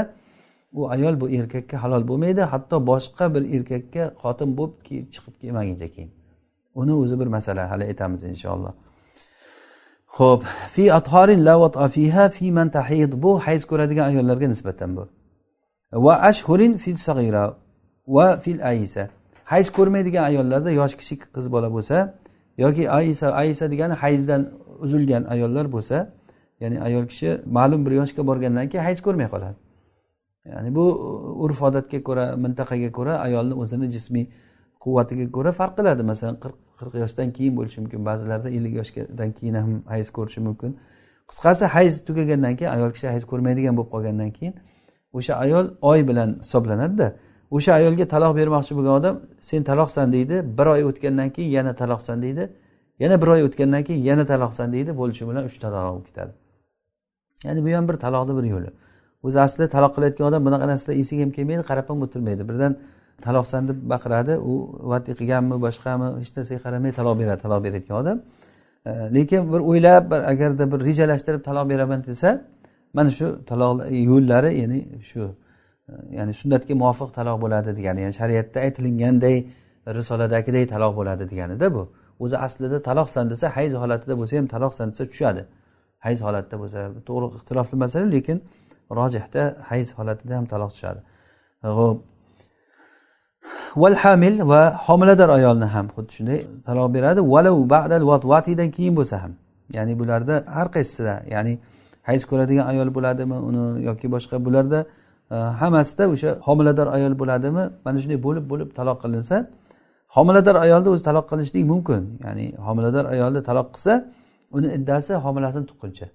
u ayol bu erkakka halol bo'lmaydi hatto boshqa bir erkakka xotin bo'lib chiqib kelmaguncha keyin. Uni o'zi bir masala hali aytamiz inshaalloh. Ho'p fi athorin la fiha fi man tahid. Bu hayz ko'radigan ayollarga nisbatan bu. Va ashhurin fil sag'ira va fil aisa hayz ko'rmaydigan ayollarda yosh kichik qiz bola bo'lsa yoki aisa aisa degani hayzdan uzilgan ayollar bo'lsa ya'ni ayol kishi ma'lum bir yoshga borgandan keyin hayz ko'rmay qoladi. Ya'ni bu urf odatga ko'ra mintaqaga ko'ra ayolni o'zini jismiy quvvatiga ko'ra farq qiladi. Masalan qirq qirq yoshdan keyin bo'lishi mumkin. Ba'zilarda ellik yoshdan keyin ham hayz ko'rishi mumkin. Qisqasi hayz tugagandan keyin ayol kishi hayz ko'rmaydigan bo'lib qolgandan keyin o'sha ayol oy bilan hisoblanadida. O'sha ayolga taloq bermoqchi bo'lgan odam sen taloqsan deydi bir oy o'tgandan keyin yana taloqsan deydi yana bir oy o'tgandan keyin yana taloqsan deydi bo'lishi bilan uch taloq bo'lib ketadi. Ya'ni bu ham bir taloqni bir yo'li. O'zi asli taloq qilayotgan odam bunaqa narsalar esiga ham kelmaydi qarab ham o'tirmaydi. Birdan taloqsan deb baqiradi u vati qilganmi boshqami hech narsaga qaramay taloq beradi taloq berayotgan odam. E, lekin bir o'ylab bir agarda bir rejalashtirib taloq beraman desa mana shu taloq yo'llari ya'ni shu e, ya'ni sunnatga muvofiq taloq bo'ladi degani ya'ni shariatda aytilinganday risoladagiday taloq bo'ladi deganida bu. O'zi aslida taloqsan desa hayz holatida bo'lsa ham taloqsan desa tushadi. Hayz holatida bo'lsa to'g'ri ixtilofli masala lekin rojihda hayz holatida ham taloq tushadi. Ho'p val hamil va homilador ayolni ham xuddi shunday taloq beradi. Valau ba'dal vatidan keyin bo'lsa ham. Ya'ni bularda har qaysisida ya'ni hayz ko'radigan ayol bo'ladimi uni yoki boshqa bularda e, hammasida o'sha homilador ayol bo'ladimi? Mana shunday bo'lib bo'lib taloq qilinsa homilador ayolni o'zi taloq qilishlik mumkin. Ya'ni homilador ayolni taloq qilsa uni iddasi homilasini tuqquncha.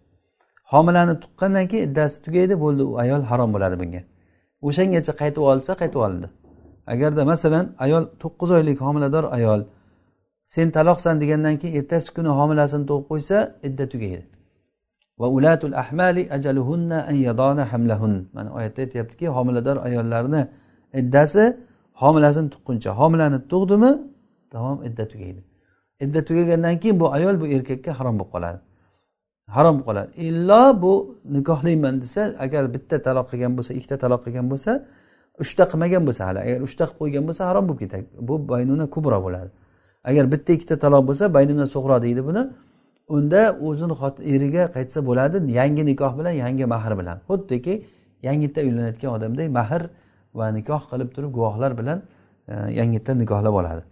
Homilani tuqqandan keyin iddasi tugaydi bo'ldi u ayol harom bo'ladi bunga. O'shangacha qaytib olsa qaytib oldi agarda masalan ayol to'qqiz oylik homilador ayol sen taloqsan degandan keyin ertasi kuni homilasini tug'ib qo'ysa idda tugaydi. Va ulatul ahmali ajaluhunna an yadona hamlahun. Mana oyatda aytyaptiki homilador ayollarni iddasi homilasini tuqquncha homilani tug'dimi tamom idda tugaydi. Idda tugagandan keyin bu ayol bu erkakka harom bo'lib qoladi. Harom bo'lib qoladi. Illo bu nikohlayman desa agar bitta taloq qilgan bo'lsa ikkita taloq qilgan bo'lsa uchta qilmagan bo'lsa hali agar uchta qilib qo'ygan bo'lsa harom bo'lib ketadi bu baynuna kubro bo'ladi. Agar bitta ikkita taloq bo'lsa baynuna sug'ro deydi buni. Unda o'zini eriga qaytsa bo'ladi yangi nikoh bilan yangi mahr bilan. Xuddiki yangitdan uylanayotgan odamday mahr va nikoh qilib turib guvohlar bilan e, yangitdan nikohlab oladi.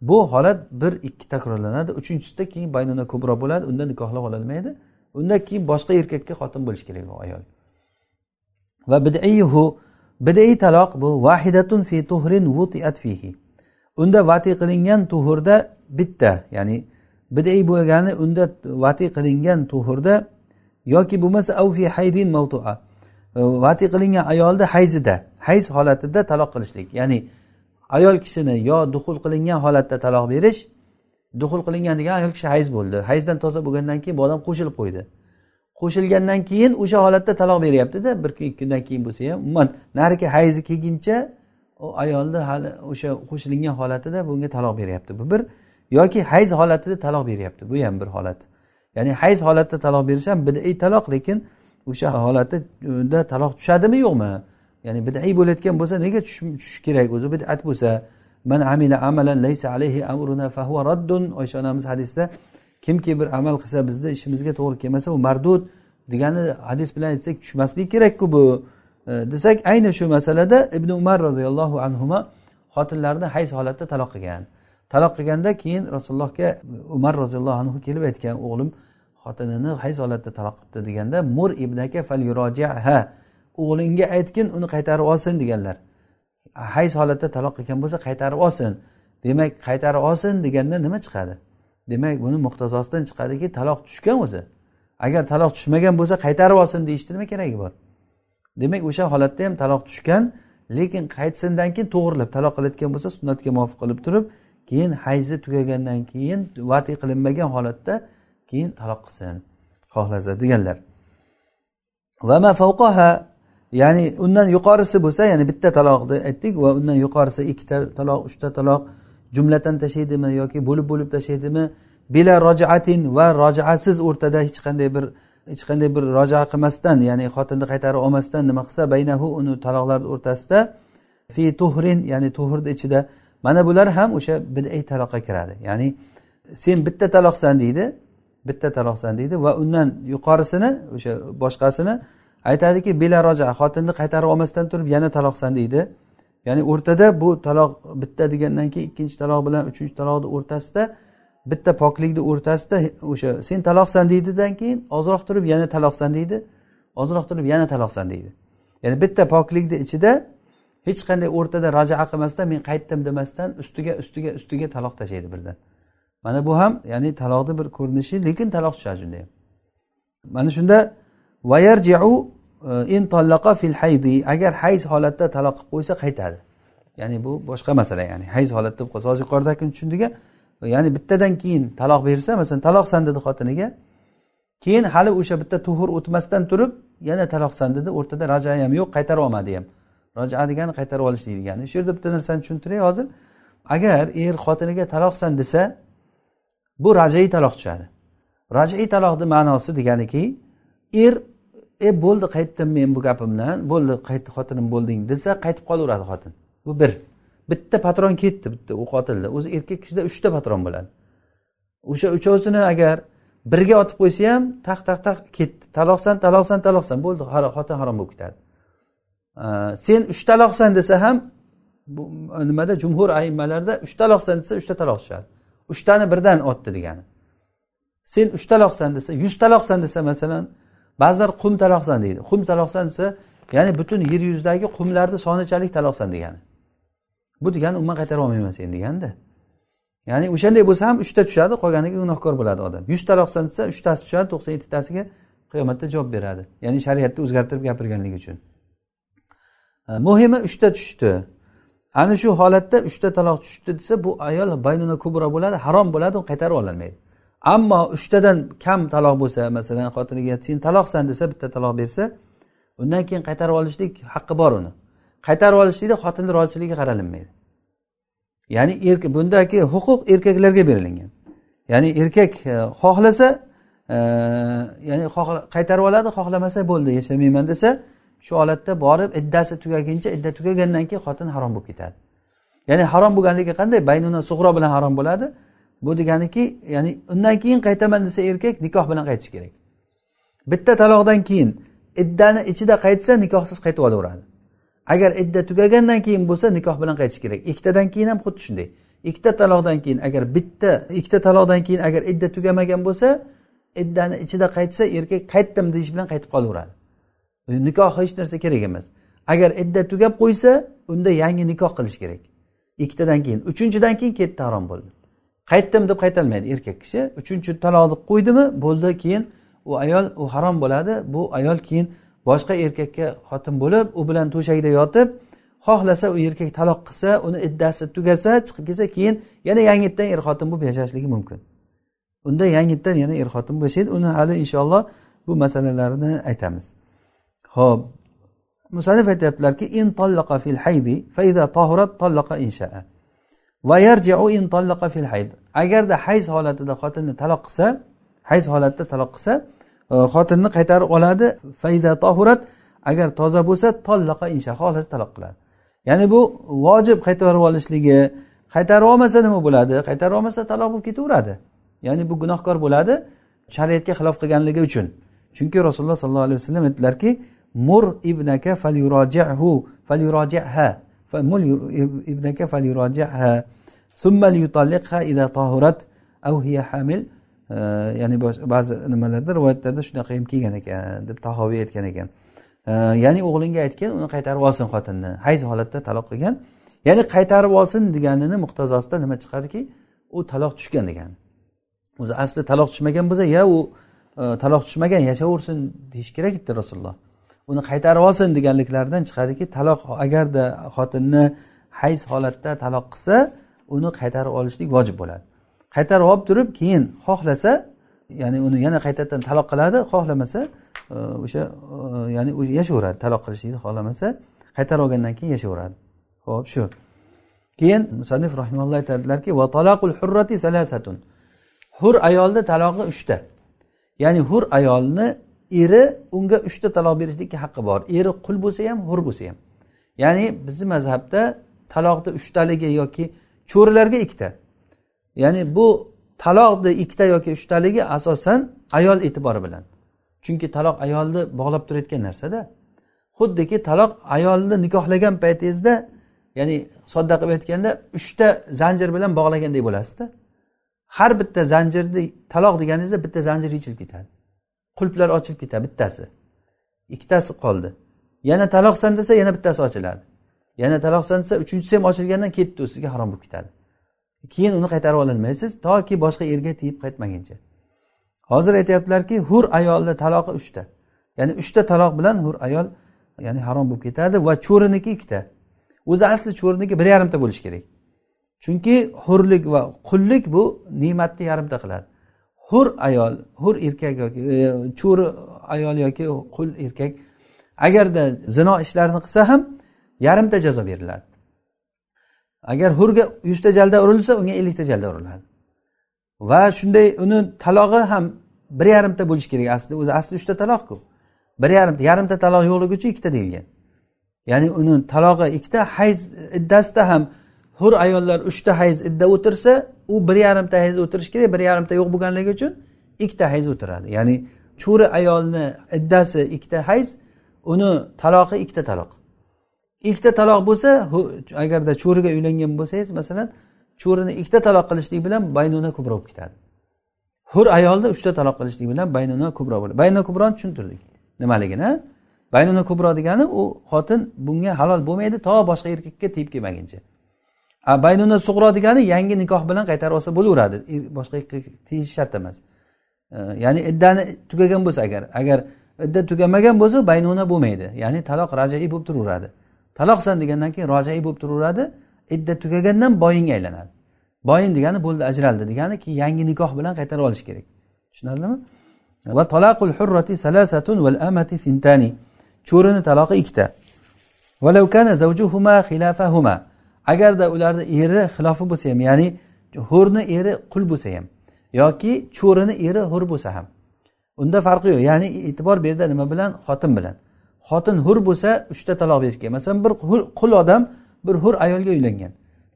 Bu holat bir ikki takrorlanadi. Uchinchisida keyin baynuna kubro bo'ladi. Unda nikohlab ololmaydi undan keyin boshqa erkakka xotin bo'lishi kerak u ayol. Va bidiyhu bid'iy taloq bu vahidatun fi tuhrin vutiat fihi. Unda vati qilingan tuhurda bitta ya'ni bid'iy bo'lgani unda vati qilingan tuhurda yoki bo'lmasa av fi haydin mavtua. Vati qilingan ayolni hayzida hayz holatida taloq qilishlik. Ya'ni ayol kishini yo duxul qilingan holatda taloq berish duxul qilingan degan ayol kishi hayz bo'ldi. Hayzdan toza bo'lgandan keyin bu odam qo'shilib qo'ydi. Qo'shilgandan keyin o'sha holatda taloq beryaptida bir kun ikki kundan keyin bo'lsa ham. Umuman narigi hayzi kelguncha u ayolni hali o'sha qo'shilingan holatida bunga taloq beryapti. Bu bir yoki hayz holatida taloq beryapti. Bu ham bir holat. Ya'ni hayz holatda taloq berish ham bid'iy taloq lekin o'sha holatda taloq tushadimi yo'qmi? Ya'ni bid'iy bo'layotgan bo'lsa nega tushishi kerak? O'zi bid'at bo'lsa. Man amila amalan laysa alayhi amruna fahuva raddun. Oysha onamiz hadisda kimki bir amal qilsa bizni ishimizga to'g'ri kelmasa u mardud degani hadis bilan aytsak tushmasligi kerakku bu. E, desak ayni shu masalada ibn umar roziyallohu anhu xotinlarini hayz holatda taloq qilgan. Taloq qilganda keyin rasulullohga umar roziyallohu anhu kelib aytgan o'g'lim xotinini hayz holatda taloq qilibdi deganda mur ibnaka fal yurojiha o'g'lingga aytgin uni qaytarib olsin deganlar. Hayz holatda taloq qilgan bo'lsa qaytarib olsin demak qaytarib olsin deganda nima chiqadi? Demak buni muqtazosidan chiqadiki taloq tushgan o'zi. Agar taloq tushmagan bo'lsa qaytarib olsin deyishni nima keragi bor. Demak o'sha holatda ham taloq tushgan lekin qaytsindan keyin to'g'irlab taloq qilayotgan bo'lsa sunnatga muvofiq qilib turib keyin hayzi tugagandan keyin vati qilinmagan holatda keyin taloq qilsin. Xohlasa deganlar. Va ma favqaha ya'ni undan yuqorisi bo'lsa ya'ni bitta taloqni aytdik va undan yuqorisi ikkita taloq uchta taloq jumlatan tashlaydimi yoki bo'lib bo'lib tashlaydimi bila rojaatin va rojaasiz o'rtada hech qanday bir hech qanday bir roja qilmasdan ya'ni xotinni qaytarib olmasdan nima qilsa baynahu uni taloqlarni o'rtasida fi tuhrin ya'ni tuhrni ichida. Mana bular ham o'sha bid'iy taloqqa kiradi. Ya'ni sen bitta taloqsan deydi bitta taloqsan deydi va undan yuqorisini o'sha boshqasini aytadiki bila roja xotinni qaytarib olmasdan turib yana taloqsan deydi. Ya'ni o'rtada bu taloq bitta degandan keyin ikkinchi taloq bilan uchinchi taloqni o'rtasida bitta poklikni o'rtasida o'sha sen taloqsan deydidan keyin ozroq turib yana taloqsan deydi ozroq turib yana taloqsan deydi. Ya'ni bitta poklikni ichida hech qanday o'rtada rajaa qilmasdan men qaytdim demasdan ustiga ustiga ustiga taloq tashlaydi birdan. Mana bu ham ya'ni taloqni bir ko'rinishi lekin taloq tushadi shunda ham mana shunda vayarjiu in tollaqa fil haydi agar hayz holatda taloq qilib qo'ysa qaytadi ya'ni bu boshqa masala ya'ni hayz holatda bo'lib qolsa hozir yuqoridagini tushundik ya'ni bittadan keyin taloq bersa masalan taloqsan dedi xotiniga keyin hali o'sha bitta tuhur o'tmasdan turib yana taloqsan dedi o'rtada raja ham yo'q qaytarib olmadi ham. Roja degani qaytarib olishlik degani shu yerda bitta narsani tushuntiray hozir agar er xotiniga taloqsan desa bu rajai taloq tushadi. Rajai taloqni ma'nosi deganiki er e bo'ldi qaytdim men bu gapimdan. Bo'ldi qaytdi xotinim bo'lding desa qaytib qolaveradi xotin. Bu bir. Bitta patron ketdi bitta u qotilni o'zi erkak kishida uchta patron bo'ladi. O'sha uchovsini agar birga otib qo'ysa ham taq taq taq ketdi. Taloqsan taloqsan taloqsan. Bo'ldi xotin harom bo'lib ketadi. Sen uch taloqsan desa ham bu nimada jumhur aimmalarda uch taloqsan desa uchta taloq tushadi. Uchtani birdan otdi degani. Sen uch taloqsan desa yuz taloqsan desa masalan ba'zilar qum taloqsan deydi. Qum taloqsan desa ya'ni butun yer yuzidagi qumlarni sonichalik taloqsan degani. Bu degani umuman qaytarib olmayman seni deganda. Ya'ni o'shanday bo'lsa ham uchta tushadi qolganiga gunohkor bo'ladi odam. Yuz taloqsan desa uchtasi tushadi to'qson yettitasiga qiyomatda javob beradi. Ya'ni shariatni o'zgartirib gapirganligi uchun. E, muhimi uchta tushdi. Ana shu holatda uchta taloq tushdi desa bu ayol baynuna kubro bo'ladi harom bo'ladi u qaytarib ololmaydi ammo uchtadan kam taloq bo'lsa masalan xotiniga sen taloqsan desa bitta taloq bersa undan keyin qaytarib olishlik haqqi bor uni. Qaytarib olishlikda xotinni roziligiga qaralinmaydi. Ya'ni bundagi huquq erkaklarga berilingan. Ya'ni erkak e, xohlasa e, ya'ni qaytarib oladi xohlamasa bo'ldi yashamayman desa shu holatda borib iddasi tugaguncha idda tugagandan keyin xotin harom bo'lib ketadi. Ya'ni harom bo'lganligi qanday? Baynuna sug'ro bilan harom bo'ladi. Bu deganiki ya'ni undan keyin qaytaman desa erkak nikoh bilan qaytishi kerak. Bitta taloqdan keyin iddani ichida qaytsa nikohsiz qaytib olaveradi. Agar idda tugagandan keyin bo'lsa nikoh bilan qaytish kerak. Ikkitadan keyin ham xuddi shunday. Ikkita taloqdan keyin agar bitta ikkita taloqdan keyin agar idda tugamagan bo'lsa iddani ichida qaytsa erkak qaytdim deyish bilan qaytib qolaveradi. Nikoh hech narsa kerak emas. Agar idda tugab qo'ysa unda yangi nikoh qilish kerak. Ikkitadan keyin uchinchidan keyin ketdi harom bo'ldi. Qaytdim deb qaytolmaydi erkak kishi. Uchinchi taloqni qo'ydimi? Bo'ldi keyin u ayol u harom bo'ladi. Bu ayol keyin boshqa erkakka xotin bo'lib u bilan to'shakda yotib xohlasa u erkak taloq qilsa uni iddasi tugasa chiqib kelsa keyin yana yangitdan er xotin bo'lib yashashligi mumkin. Unda yangitdan yana er xotin bo'lib yashaydi. Uni hali inshaalloh bu masalalarni aytamiz. Ho'p musanif aytyaptilarki in tallaqa fil haydi fa ida tahurat tallaqa inshaa. Agarda hayz holatida xotinni taloq qilsa hayz holatida taloq qilsa e, xotinni qaytarib oladi. Faida tohurat agar toza bo'lsa tollaqa insha xohlasa taloq qiladi. Ya'ni bu vojib qaytarib olishligi qaytarib olmasa nima bo'ladi? Qaytarib olmasa taloq bo'lib ketaveradi. Ya'ni bu gunohkor bo'ladi shariatga xilof qilganligi uchun. Chunki rasululloh sollallohu alayhi vasallam aytdilarki mur ibnaka falyuraji'hu فمل ابنك فليراجعها. ثم summa liyutalliqha طهرت tahurat aw حامل. hamil ya'ni ba'zi nimalarda rivoyatlarda shunaqa ham kelgan ekan deb tahoviy aytgan ekan ya'ni o'g'lingga aytgan uni qaytarib olsin xotinni hayz holatda taloq qilgan ya'ni qaytarib olsin deganini muqtazosida nima chiqadiki u taloq tushgan degani o'zi asli taloq tushmagan bo'lsa ya u taloq tushmagan yashaversin deyish kerak edi rasululloh uni qaytarib olsin deganliklaridan chiqadiki taloq agarda xotinni hayz holatda taloq qilsa uni qaytarib olishlik vojib bo'ladi. Qaytarib olib turib keyin xohlasa ya'ni uni yana qaytadan taloq qiladi xohlamasa e, o'sha e, ya'ni yashayveradi taloq qilishlikni xohlamasa qaytarib olgandan keyin yashayveradi ho'p shu. Keyin musannif rahimalloh aytadilarki va taloqul hurrati salasatun. Hur ayolni talog'i uchta. Ya'ni hur ayolni eri unga uchta taloq berishlikka haqqi bor. Eri qul bo'lsa ham hur bo'lsa ham. Ya'ni bizni mazhabda taloqni uchtaligi yoki cho'rilarga ikkita. Ya'ni bu taloqni ikkita yoki uchtaligi asosan ayol e'tibori bilan. Chunki taloq ayolni bog'lab turayotgan narsada xuddiki taloq ayolni nikohlagan paytingizda ya'ni sodda qilib aytganda uchta zanjir bilan bog'lagandek bo'lasizda. Har bitta zanjirni taloq deganingizda bitta zanjir yechilib ketadi. Qulplar ochilib ketadi bittasi. Ikkitasi qoldi. Yana taloqsan desa yana bittasi ochiladi. Yana taloqsan desa uchinchisi ham ochilgandan ketdi u sizga harom bo'lib ketadi. Keyin uni qaytarib ololmaysiz toki boshqa erga tegib qaytmaguncha. Hozir aytyaptilarki hur ayolni taloqi uchta. Ya'ni uchta taloq bilan hur ayol ya'ni harom bo'lib ketadi va cho'riniki ikkita. O'zi asli cho'riniki bir yarimta bo'lishi kerak. Chunki hurlik va qullik bu ne'matni yarimta qiladi. Hur ayol hur erkak yoki e, cho'ri ayol yoki qul erkak agarda zino ishlarini qilsa ham yarimta jazo beriladi. Agar hurga yuzta jalda urilsa unga ellikta jalda uriladi. Va shunday uni talog'i ham bir yarimta bo'lishi kerak. Aslida o'zi asli uchta taloqku bir yarimta yarimta taloq yo'qligi uchun ikkita deyilgan. Ya'ni uni talog'i ikkita hayz iddasida ham hur ayollar uchta hayz idda o'tirsa u bir yarimta hayz o'tirishi kerak bir yarimta yo'q bo'lganligi uchun ikkita hayz o'tiradi. Ya'ni cho'ri ayolni iddasi ikkita hayz uni taloqi ikkita taloq. Ikkita taloq bo'lsa agarda cho'riga uylangan bo'lsangiz masalan cho'rini ikkita taloq qilishlik bilan baynuna kubro bo'lib ketadi. Hur ayolni uchta taloq qilishlik bilan baynuna kubro bo'ladi. Baynuna kubroni tushuntirdik. Nimaligini? Baynuna kubro degani u xotin bunga halol bo'lmaydi to boshqa erkakka tegib kelmaguncha. Baynuna sug'ro degani yangi nikoh bilan qaytarib olsa bo'laveradi. Boshqa tegishi shart emas. E, ya'ni iddani tugagan bo'lsa agar agar idda tugamagan bo'lsa baynuna bo'lmaydi. Ya'ni taloq rajai bo'lib turaveradi. Taloqsan degandan keyin rojaiy bo'lib turaveradi. Idda tugagandan boyinga aylanadi. Boyin degani bo'ldi ajraldi degani keyin yangi nikoh bilan qaytarib olish kerak. Tushunarlimi? Va talaqul hurrati salasatun val amati sintani cho'rini taloqi ikkita. Agarda ularni eri xilofi bo'lsa ham ya'ni ho'rni eri qul bo'lsa ham yoki cho'rini eri hur bo'lsa ham unda farqi yo'q. Ya'ni e'tibor bu yerda nima bilan? Xotin bilan. Xotin hur bo'lsa uchta taloq berish kerak masalan bir qul odam bir hur ayolga uylangan.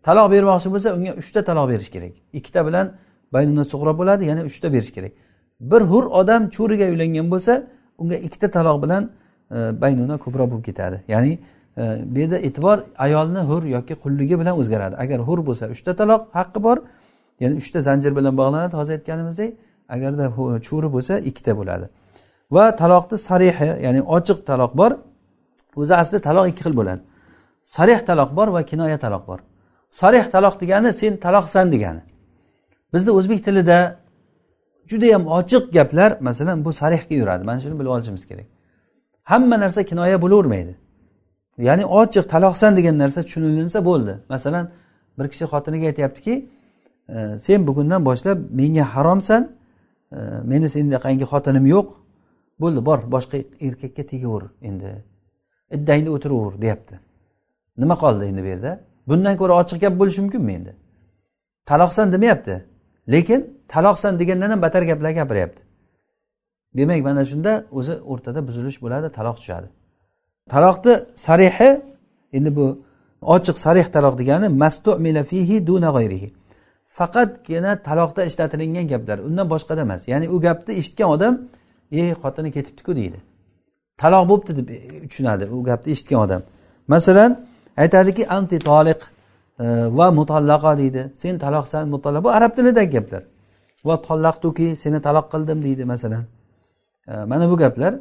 Taloq bermoqchi bo'lsa unga uchta taloq berish kerak. Ikkita bilan baynuna sug'ro bo'ladi yana uchta berish kerak. Bir hur odam cho'riga uylangan bo'lsa unga ikkita taloq bilan e, baynuna ko'proq bo'lib ketadi. Ya'ni bu yerda e'tibor ayolni hur yoki qulligi bilan o'zgaradi. Agar hur bo'lsa uchta taloq haqqi bor ya'ni uchta zanjir bilan bog'lanadi hozir aytganimizdek agarda cho'ri bo'lsa ikkita bo'ladi. Va taloqni sarihi ya'ni ochiq taloq bor o'zi aslida taloq ikki xil bo'ladi. Sarih taloq bor va kinoya taloq bor. Sarih taloq degani sen taloqsan degani. Bizni o'zbek tilida judayam ochiq gaplar masalan bu sarihga yuradi. Mana shuni bilib olishimiz kerak. Hamma narsa kinoya bo'lavermaydi. Ya'ni ochiq taloqsan degan narsa tushunilinsa bo'ldi. Masalan bir kishi xotiniga aytyaptiki e, sen bugundan boshlab menga haromsan e, meni sendaqangi xotinim yo'q bo'ldi bor boshqa erkakka tegaver endi iddangni o'tiraver deyapti. Nima qoldi endi bu yerda? Bundan ko'ra ochiq gap bo'lishi mumkinmi endi? Taloqsan demayapti lekin taloqsan degandan ham battar gaplar gapiryapti demak mana shunda o'zi o'rtada buzilish bo'ladi taloq tushadi. Taloqni sarihi endi bu ochiq sarih taloq degani mastumila fihi duna g'ayrihi. Faqatgina taloqda ishlatilingan gaplar undan boshqada emas. Ya'ni u gapni eshitgan odam ey xotini ketibdiku deydi. Taloq bo'libdi deb tushunadi u gapni eshitgan odam. Masalan aytadiki anti toliq e, va mutallaqa deydi. Sen taloqsan mutallaq bu arab tilidagi gaplar. Va tollaqtuki seni taloq qildim deydi masalan. E, mana bu gaplar.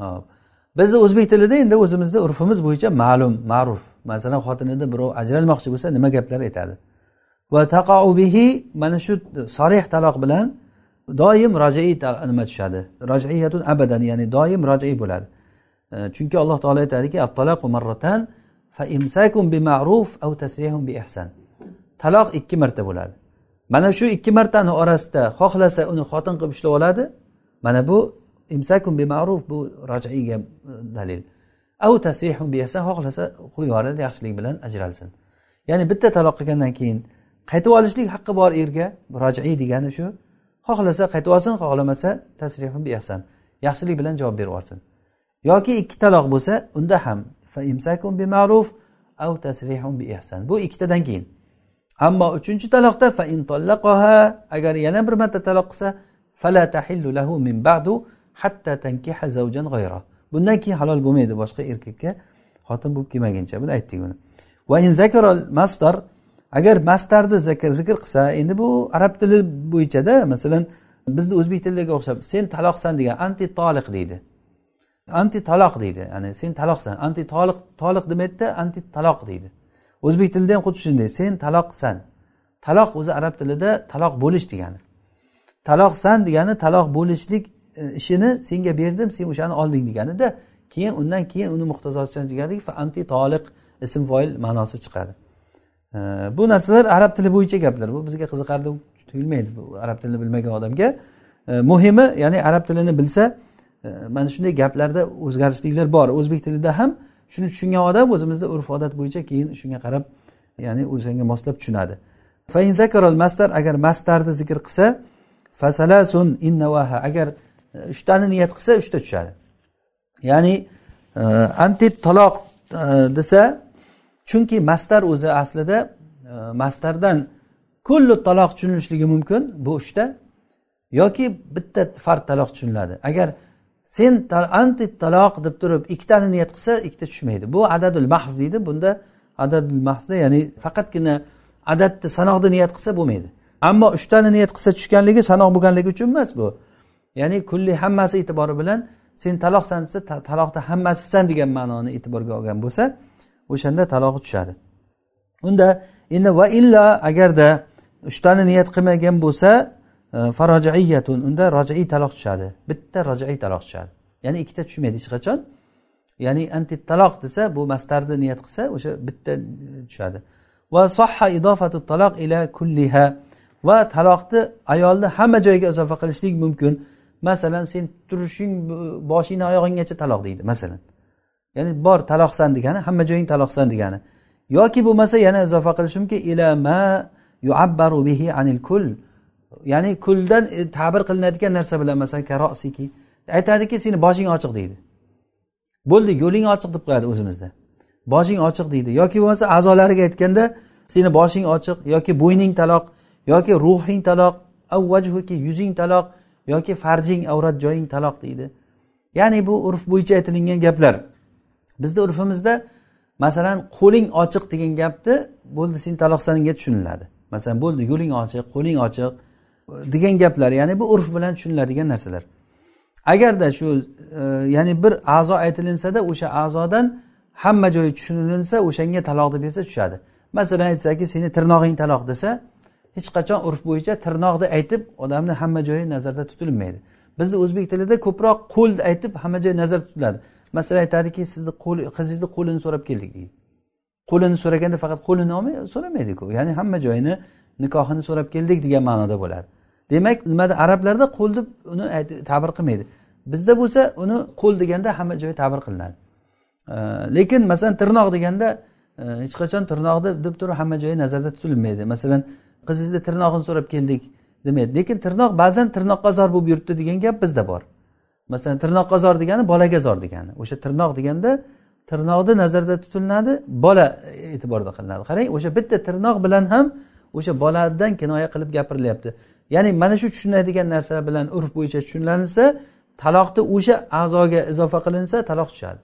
Hop. Bizni o'zbek tilida endi o'zimizni urfimiz bo'yicha ma'lum ma'ruf. Masalan xotinida birov ajralmoqchi bo'lsa nima gaplar aytadi? Va taqoubihi mana shu sorih taloq bilan doim rojaiy nima tushadi? Rojaiyatun abadan ya'ni doim rojaiy bo'ladi. E, chunki alloh taolo aytadiki attalaqu marratan fa imsakum bi ma'ruf aw tasrihum bi ihsan. Taloq ikki marta bo'ladi. Mana shu ikki martani orasida xohlasa uni xotin qilib ushlab oladi. Mana bu imsakun bima'ruf bu rojaiga dalil. Av tasrihun biyasan xohlasa qo'yib yuboradi yaxshilik bilan ajralsin. Ya'ni bitta taloq qilgandan keyin qaytib olishlik haqqi bor erga rojiiy degani shu. Xohlasa qaytib olsin xohlamasa tasrihun biyasan. Yaxshilik bilan javob berib yuborsin. Yoki ikki taloq bo'lsa unda ham fa imsakun bima'ruf av tasrihun bi ihson bu ikkitadan keyin. Ammo uchinchi taloqda fa in tallaqaha agar yana bir marta taloq qilsa fala tahillu lahu min ba'du hatta tankiha zavjan g'ayra. Bundan keyin halol bo'lmaydi boshqa erkakka. Xotin bo'lib kelmaguncha buni aytdik buni va in zakaral masdar agar mastarni zikr qilsa endi bu arab tili bo'yichada masalan bizni o'zbek tiliga o'xshab sen taloqsan degan anti toliq deydi. Anti taloq deydi ya'ni sen taloqsan anti toliq toliq demaydida anti taloq deydi. O'zbek tilida ham xuddi shunday sen taloqsan. Taloq o'zi arab tilida taloq bo'lish degani. Taloqsan degani taloq bo'lishlik E, ishini senga berdim sen o'shani olding deganida keyin undan keyin uni muhtazosidan chiqadi anti toliq ism foil ma'nosi chiqadi. E, bu narsalar arab tili bo'yicha gaplar. Bu bizga qiziqarli tuyulmaydi bu arab tilini bilmagan odamga. E, muhimi ya'ni arab tilini bilsa mana shunday gaplarda o'zgarishliklar bor. O'zbek tilida ham shuni tushungan odam o'zimizda urf odat bo'yicha keyin shunga qarab ya'ni o'zanga moslab tushunadi. Mastar agar mastarni zikr qilsa fasalasun innavaha agar uchtani niyat qilsa uchta tushadi. Ya'ni e, anti taloq e, desa chunki mastar o'zi aslida e, mastardan kullu taloq tushunilishligi mumkin bu uchta yoki bitta fard taloq tushuniladi. Agar sen anti taloq deb turib ikkitani niyat qilsa ikkita tushmaydi. Bu adadul mahz deydi. Bunda adadul mahzda ya'ni faqatgina adadni sanoqni niyat qilsa bo'lmaydi. Ammo uchtani niyat qilsa tushganligi sanoq bo'lganligi uchun emas bu. Ya'ni kulli hammasi e'tibori bilan sen taloqsan desa taloqda hammasisan degan ma'noni e'tiborga olgan bo'lsa o'shanda talog'i tushadi. Unda endi va illa agarda uchtani niyat qilmagan bo'lsa e, farojaiyatun unda rojaiy taloq tushadi. Bitta rojaiy taloq tushadi. Ya'ni ikkita tushmaydi hech qachon. Ya'ni anti taloq desa bu mastarni niyat qilsa o'sha bitta e, tushadi. Va sohha idofatu taloq ila kulliha. Va taloqni ayolni hamma joyiga izofa qilishlik mumkin. Masalan sen turishing boshingdan oyog'inggacha taloq deydi masalan. Ya'ni bor taloqsan degani hamma joying taloqsan degani. Yoki bo'lmasa yana izofa qilishimki ila ma yuabbaru bihi anil kul. Ya'ni kuldan e, ta'bir qilinadigan narsa bilan masalan karosiki. Aytadiki seni boshing ochiq deydi. Bo'ldi yo'ling ochiq deb qo'yadi o'zimizda. Boshing ochiq deydi. Yoki bo'lmasa a'zolariga aytganda seni boshing ochiq yoki bo'yning taloq yoki ruhing taloq avvajhuki yuzing taloq yoki farjing avrat joying taloq deydi. Ya'ni bu urf bo'yicha aytilingan gaplar. Bizni urfimizda masalan qo'ling ochiq degan gapni bo'ldi sen taloqsaninga tushuniladi. Masalan bo'ldi yo'ling ochiq qo'ling ochiq degan gaplar. Ya'ni bu urf bilan tushuniladigan narsalar. Agarda shu e, ya'ni bir a'zo aytilinsada o'sha a'zodan hamma joyi tushunilinsa o'shanga taloq deb bersa tushadi. Masalan aytsaki seni tirnog'ing taloq desa hech qachon urf bo'yicha tirnoqni aytib odamni hamma joyi nazarda tutilmaydi. Bizni o'zbek tilida ko'proq qo'lni aytib hamma joy nazarda tutiladi. Masalan aytadiki sizni qo'l qizingizni qo'lini so'rab keldik deydi qo'lini so'raganda faqat qo'lini so'ramaydiku. Ya'ni hamma joyini nikohini so'rab keldik degan ma'noda bo'ladi. Demak nimada arablarda qo'l deb uni ta'bir qilmaydi. Bizda bo'lsa uni qo'l deganda hamma joyi ta'bir qilinadi. Lekin masalan tirnoq deganda e, hech qachon tirnoqni deb turib hamma joyi nazarda tutilmaydi. Masalan qizingizni tirnog'ini so'rab keldik demaydi lekin tirnoq ba'zan tirnoqqa zor bo'lib yuribdi degan gap bizda bor. Masalan tirnoqqa zor degani bolaga zor degani. O'sha tirnoq deganda tirnoqni nazarda tutilinadi bola e'tiborda qilinadi. Qarang o'sha bitta tirnoq bilan ham o'sha boladan kinoya qilib gapirilyapti. Ya'ni mana shu tushunadigan narsalar bilan urf bo'yicha tushunilinsa taloqni o'sha a'zoga izofa qilinsa taloq tushadi.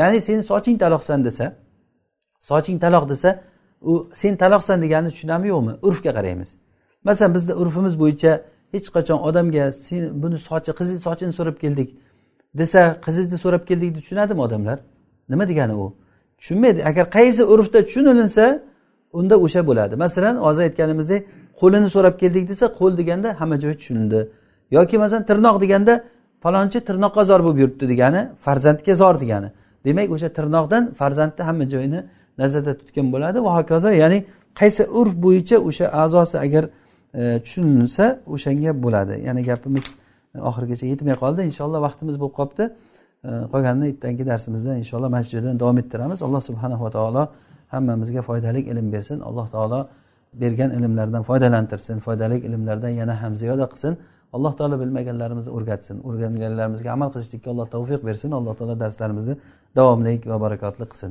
Ya'ni seni soching taloqsan desa soching taloq desa u sen taloqsan deganini tushunadimi yo'qmi? Urfga qaraymiz. Masalan bizni urfimiz bo'yicha hech qachon odamga sen buni sochi qizingizni sochini so'rab keldik desa qizingizni so'rab keldik deb tushunadimi odamlar? Nima degani u? Tushunmaydi. Agar qaysi urfda tushunilinsa unda o'sha bo'ladi. Masalan hozir aytganimizdek qo'lini so'rab keldik desa qo'l deganda hamma joyi tushunildi. Yoki masalan tirnoq deganda falonchi tirnoqqa zor bo'lib yuribdi degani farzandga zor degani. Demak o'sha tirnoqdan farzandni hamma joyini nazarda tutgan bo'ladi. Va hokazo ya'ni qaysi urf bo'yicha o'sha a'zosi agar E, tushunilsa o'shanga bo'ladi. Ya'ni gapimiz e, oxirigacha yetmay qoldi. Inshaalloh vaqtimiz bo'lib qolibdi e, qolganini ertangi darsimizda inshaalloh masjiddan davom ettiramiz. Alloh subhanava taolo hammamizga foydali ilm bersin. Alloh taolo bergan ilmlardan foydalantirsin foydali ilmlardan yana ham ziyoda qilsin. Alloh taolo bilmaganlarimizni o'rgatsin. O'rganganlarimizga amal qilishlikka alloh tavfiq bersin. Alloh taolo darslarimizni davomli va barakotli qilsin.